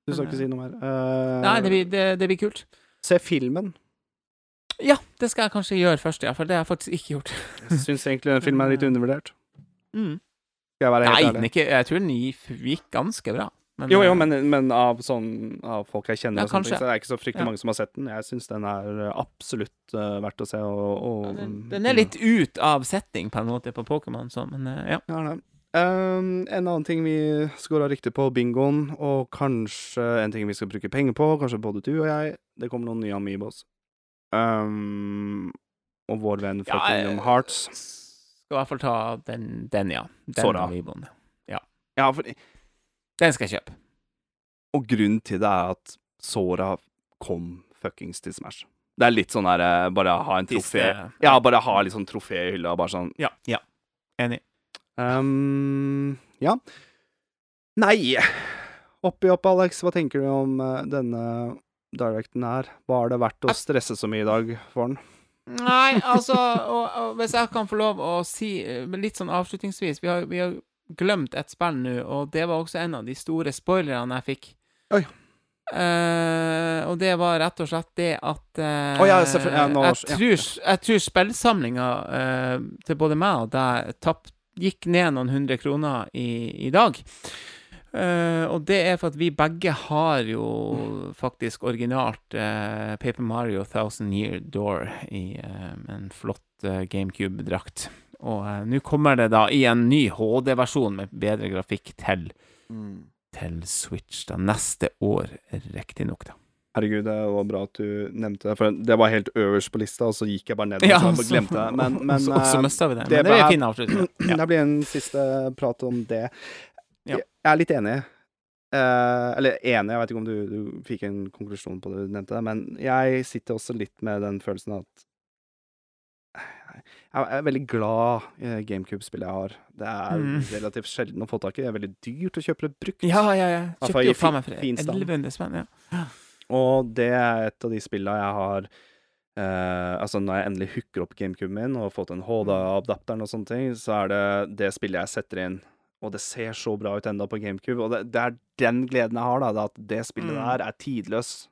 Du skal ikke si noe mer. Uh, Nei, det blir, det, det blir kult. Se filmen. Ja, det skal jeg kanskje gjøre først, ja, for det har jeg faktisk ikke gjort. Jeg syns egentlig den filmen er litt (laughs) undervurdert. Mm. Skal jeg være helt Nei, ærlig. Nei, ikke, jeg tror den gikk ganske bra. Men, Jo, jo, eh, men, men av, sånn, av folk jeg kjenner, Ja, sånne så det er ikke så fryktelig Ja. mange som har sett den. Jeg syns den er eh, absolutt uh, verdt å se. Og, og, ja, den, den er litt ut av setting, på en måte, på Pokémon, så, men uh, ja. Ja. Um, en annen ting vi scora riktig på bingoen, og kanskje en ting vi skal bruke penger på, kanskje både du og jeg, det kommer noen nye Amiibos. Um, og vår venn fra Kingdom Hearts. Skal i hvert fall ta den, den ja. Den Sora. Ja, Ja, for, Den skal jeg kjøpe. og grunnen til det er at Sora kom fuckings til Smash. Det er litt sånn der eh, Bare ha en trofé Ja, bare ha litt sånn trofé i hylla, bare sånn Ja. ja. Enig. Um, ja. Nei. Oppi opp, Alex, hva tenker du om eh, denne directen her? Var det verdt å stresse så mye i dag for den? Nei, altså (laughs) og, og Hvis jeg kan få lov å si eh, litt sånn avslutningsvis Vi har, vi har glemt et spill nå, og det var også en av de store spoilerne jeg fikk. Oi. Uh, og det var rett og slett det at uh, oh, ja. Ja, nå- jeg, ja. tror, jeg tror spillsamlinga uh, til både meg og deg tapp, gikk ned noen hundre kroner i, i dag. Og det er for at vi begge har jo faktisk originalt Paper Mario Thousand Year Door i en flott GameCube-drakt. Og eh, nå kommer det da i en ny HD-versjon med bedre grafikk til, til Switch da neste år, riktignok, da. Herregud, det var bra at du nevnte det, for det var helt øverst på lista, og så gikk jeg bare ned og ja, så- glemte det. Men, men så, så eh, mista vi det. det Men det ble- fin avslutning. (clears throat) Ja. det blir en siste prat om det. Ja. Jeg er litt enig. Eh, eller enig, jeg vet ikke om du, du fikk en konklusjon på det du nevnte, men jeg sitter også litt med den følelsen at jeg er veldig glad i GameCube-spillet jeg har. Det er Mm. relativt sjelden å få tak i. Det er veldig dyrt å kjøpe det brukt. Ja, ja, ja. Kjøpte jo faen meg for fin 1100 spenn. Ja. Og det er et av de spillene jeg har eh, Altså, når jeg endelig hooker opp GameCuben min og har fått en HD-adapteren og sånne ting, så er det det spillet jeg setter inn. Og det ser så bra ut enda på GameCube. Og det, det er den gleden jeg har, da. At det spillet Mm. der er tidløs.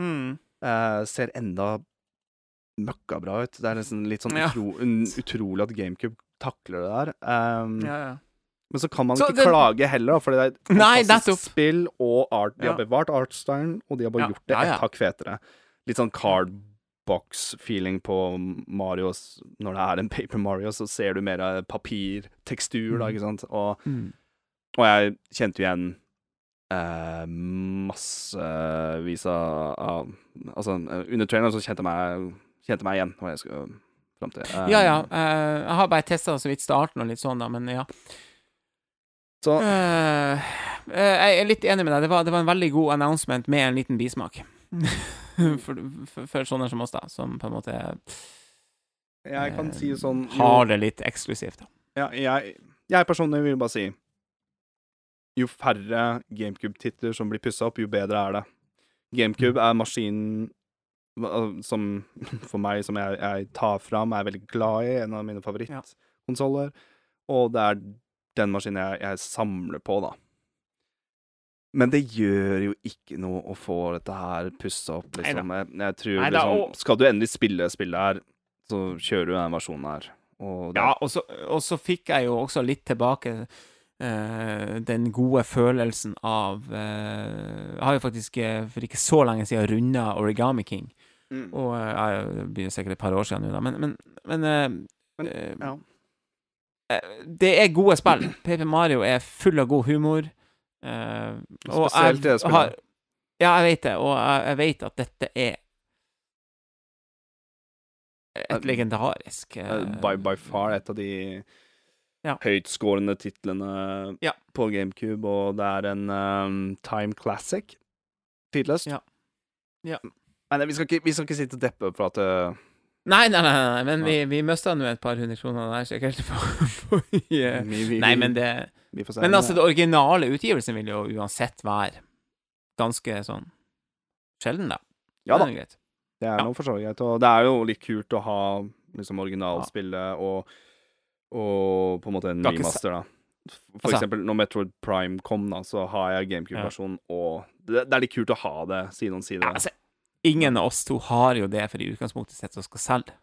Mm. Eh, ser enda møkkabra ut. Det er nesten litt sånn utro, utrolig at GameCube takler det der. Um, Ja, ja. Men så kan man Så ikke det- klage heller, da, for det er et fantastisk spill og art. De har bevart artstylen, og de har bare gjort det et hakk fetere. Litt sånn cardbox-feeling på Mario. Når det er en Paper Mario, så ser du mer av papirtekstur, da, Mm. ikke sant. Og, Mm. og jeg kjente jo igjen eh, massevis av, Altså, under traileren så kjente jeg meg, kjente meg igjen hva jeg skal fram til. Um, Ja, ja. Uh, jeg har bare testa så vidt starten og litt sånn, da, men ja. Så Uh, jeg er litt enig med deg. Det var, det var en veldig god announcement med en liten bismak. (laughs) for, for, for sånne som oss, da, som på en måte jeg kan si sånn jo- har det litt eksklusivt. Da. Ja, jeg, jeg personlig vil bare si Jo færre GameCube-titler som blir pussa opp, jo bedre er det. GameCube er maskinen som (laughs) for meg, som jeg, jeg tar fram, er veldig glad i. En av mine favorittkonsoller. Og det er den maskinen jeg, jeg samler på, da. Men det gjør jo ikke noe å få dette her pussa opp, liksom. Jeg, jeg tror Neida, liksom og- Skal du endelig spille spillet her, så kjører du den versjonen her. Og det, Ja, og så, og så fikk jeg jo også litt tilbake uh, den gode følelsen av uh, Jeg har jo faktisk eh, for ikke så lenge siden runda Origami King. Mm. Og jeg, ja, det blir sikkert et par år siden nå, da. Men, men, men, eh, Men, eh, ja. eh, Det er gode spill. Paper Mario er full av god humor. eh, og Spesielt det jeg spillet. har Ja, jeg vet det, og jeg, jeg vet at dette er et Eh, legendarisk uh, by, by far et av de Ja. høytskårende titlene Ja. på GameCube, og det er en um, time classic. Tidløst. Ja. Ja. Men vi skal ikke, vi skal ikke sitte og deppe at uh, Nei, nei, nei, nei, men vi, vi mista nå et par hundre kroner der, sikkert. På, på, i, eh, vi, vi, nei, men det. Men altså, det originale utgivelsen vil jo uansett være ganske sånn sjelden, da. Ja da. Det er noe for så vidt greit. Og det er jo litt kult å ha liksom originalspillet og, og på en måte en ny master remaster, da. For Altså- eksempel når Metroid Prime kom, da, så har jeg GameCube-versjonen, og det, det er litt kult å ha det side om side. Ja, altså, ingen av oss to har jo det for i utgangspunktet sett å skal selge.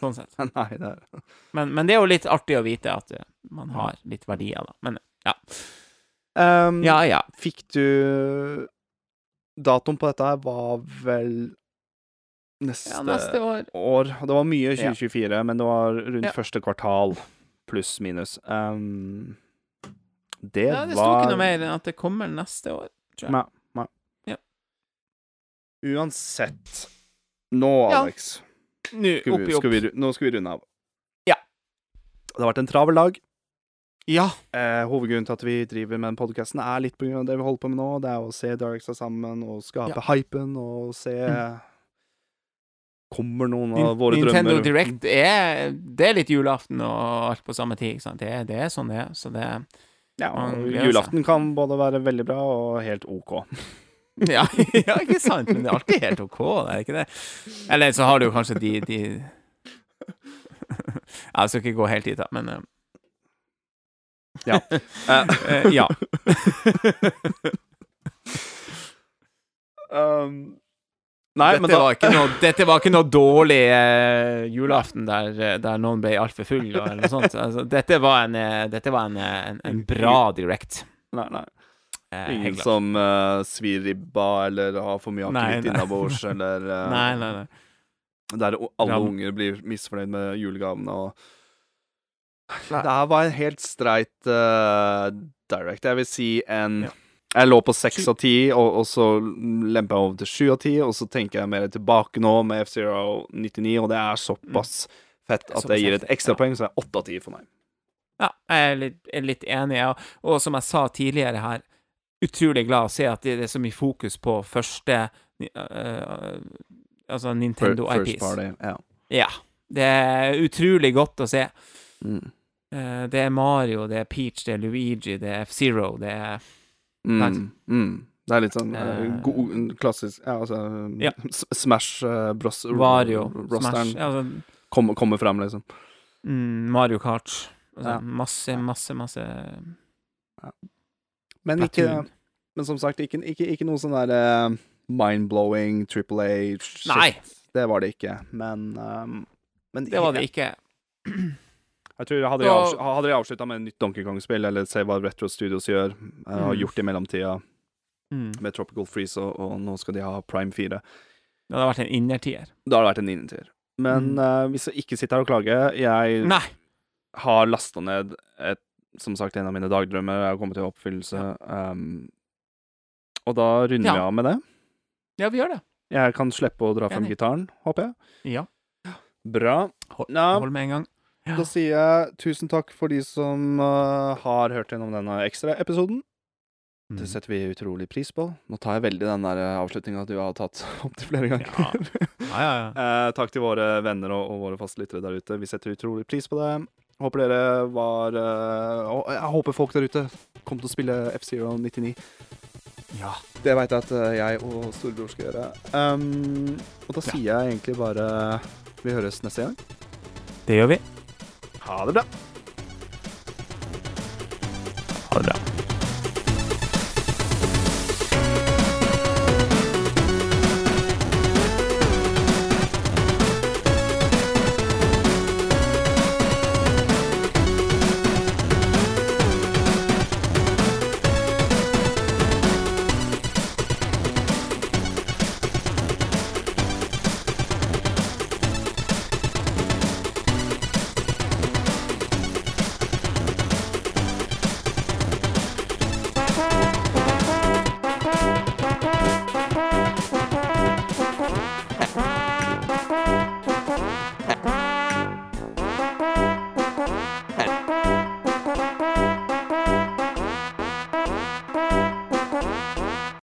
Sånn sett. (laughs) Nei, det er Men, men det er jo litt artig å vite at eh, man har litt verdier, da. Men Ja. Um, Ja, ja. Fikk du Datoen på dette her var vel neste, ja neste år. år. Det var mye Ja. 2024, men det var rundt Ja. første kvartal, pluss minus. Um, det, Ja, det sto ikke noe mer enn at det kommer neste år. tror jeg. Ja. Uansett Nå, Ja. Alex, Nå, skal vi, skal vi, nå skal vi runde av. Ja. Det har vært en travel dag. Ja. Eh, hovedgrunnen til at vi driver med den podkasten, er litt av det vi holder på med nå. Det er å se Darksa sammen og skape Ja. hypen og se Mm. Kommer noen av våre Nintendo drømmer Direct er Det er litt julaften og alt på samme tid, ikke sant. Det, det er sånn det er. Så det Ja, julaften kan både være veldig bra og helt OK. (laughs) Ja, ja, ikke sant? Men det er alltid helt OK, det er ikke det? Eller så har du jo kanskje de, de (laughs) Jeg skal ikke gå helt dit, da, men uh... Ja. Eh, Ja. (laughs) um, nei, dette, men da var noe, dette var ikke noe dårlig uh, julaften der, der noen ble altfor full, eller noe sånt. Altså, dette var en, dette var en, en, en bra direct. Nei, nei. Eh, Ingen klart. som uh, svir ribba eller har for mye akevitt innabords, (laughs) eller uh, Nei, nei, nei. Der alle Ram- unger blir misfornøyd med julegavene og Nei. Det her var en helt streit uh, direct. Jeg vil si en Ja. Jeg lå på seks av ti, og, og så lempa jeg over til sju av ti, og så tenker jeg mer tilbake nå med F-Zero 99, og det er såpass fett at Såpass jeg gir et ekstrapoeng, ekstra ja. så det er åtte av ti for meg. Ja, jeg er litt, er litt enig, ja. og som jeg sa tidligere her, utrolig glad å se at det er så mye fokus på første uh, Altså Nintendo First IPs. party, ja. Ja. Det er utrolig godt å se. Mm. Uh, det er Mario, det er Peach, det er Luigi, det er F-Zero, det er Mm. Mm. Det er litt sånn uh, Eh. god, klassisk Ja, altså Ja. Smash uh, bros, Vario. rosteren Smash altså, kommer, kommer frem, liksom. mm, Mario Kart. Altså, Ja. Masse, masse, masse Men ikke Men som sagt, ikke, ikke, ikke noe sånn der uh, mind-blowing Triple A shit. Nei, Det var det ikke. Men, um, men det var det ikke. Jeg tror Hadde de, Så- hadde de avslutta med et nytt Donkey Kong-spill, eller se hva Retro Studios gjør, uh, mm. og gjort i mellomtida Mm. med Tropical Freeze, og, og nå skal de ha Prime 4, Det hadde vært en innertier. Det hadde vært en innertier. Men Mm. uh, hvis jeg ikke sitter her og klager Jeg Nei! har lasta ned et, som sagt, en av mine dagdrømmer er kommet til oppfyllelse. Um, og da runder Ja. vi av med det. Ja, vi gjør det. Jeg kan slippe å dra frem gitaren, håper jeg. Ja. Bra. Hold, hold med en gang. Ja. Da sier jeg tusen takk for de som uh, har hørt gjennom denne ekstraepisoden. Mm. Det setter vi utrolig pris på. Nå tar jeg veldig den der avslutninga du har tatt (laughs) opptil flere ganger. Ja. Ja, ja, ja. (laughs) Eh, takk til våre venner og, og våre fastlyttere der ute. Vi setter utrolig pris på det. Håper dere var uh, Jeg håper folk der ute kommer til å spille F-Zero 99. ja. Det veit jeg at eh, jeg og storebror skal gjøre. Um, og da Ja. sier jeg egentlig bare Vi høres neste gang. Det gjør vi. Ha det bra.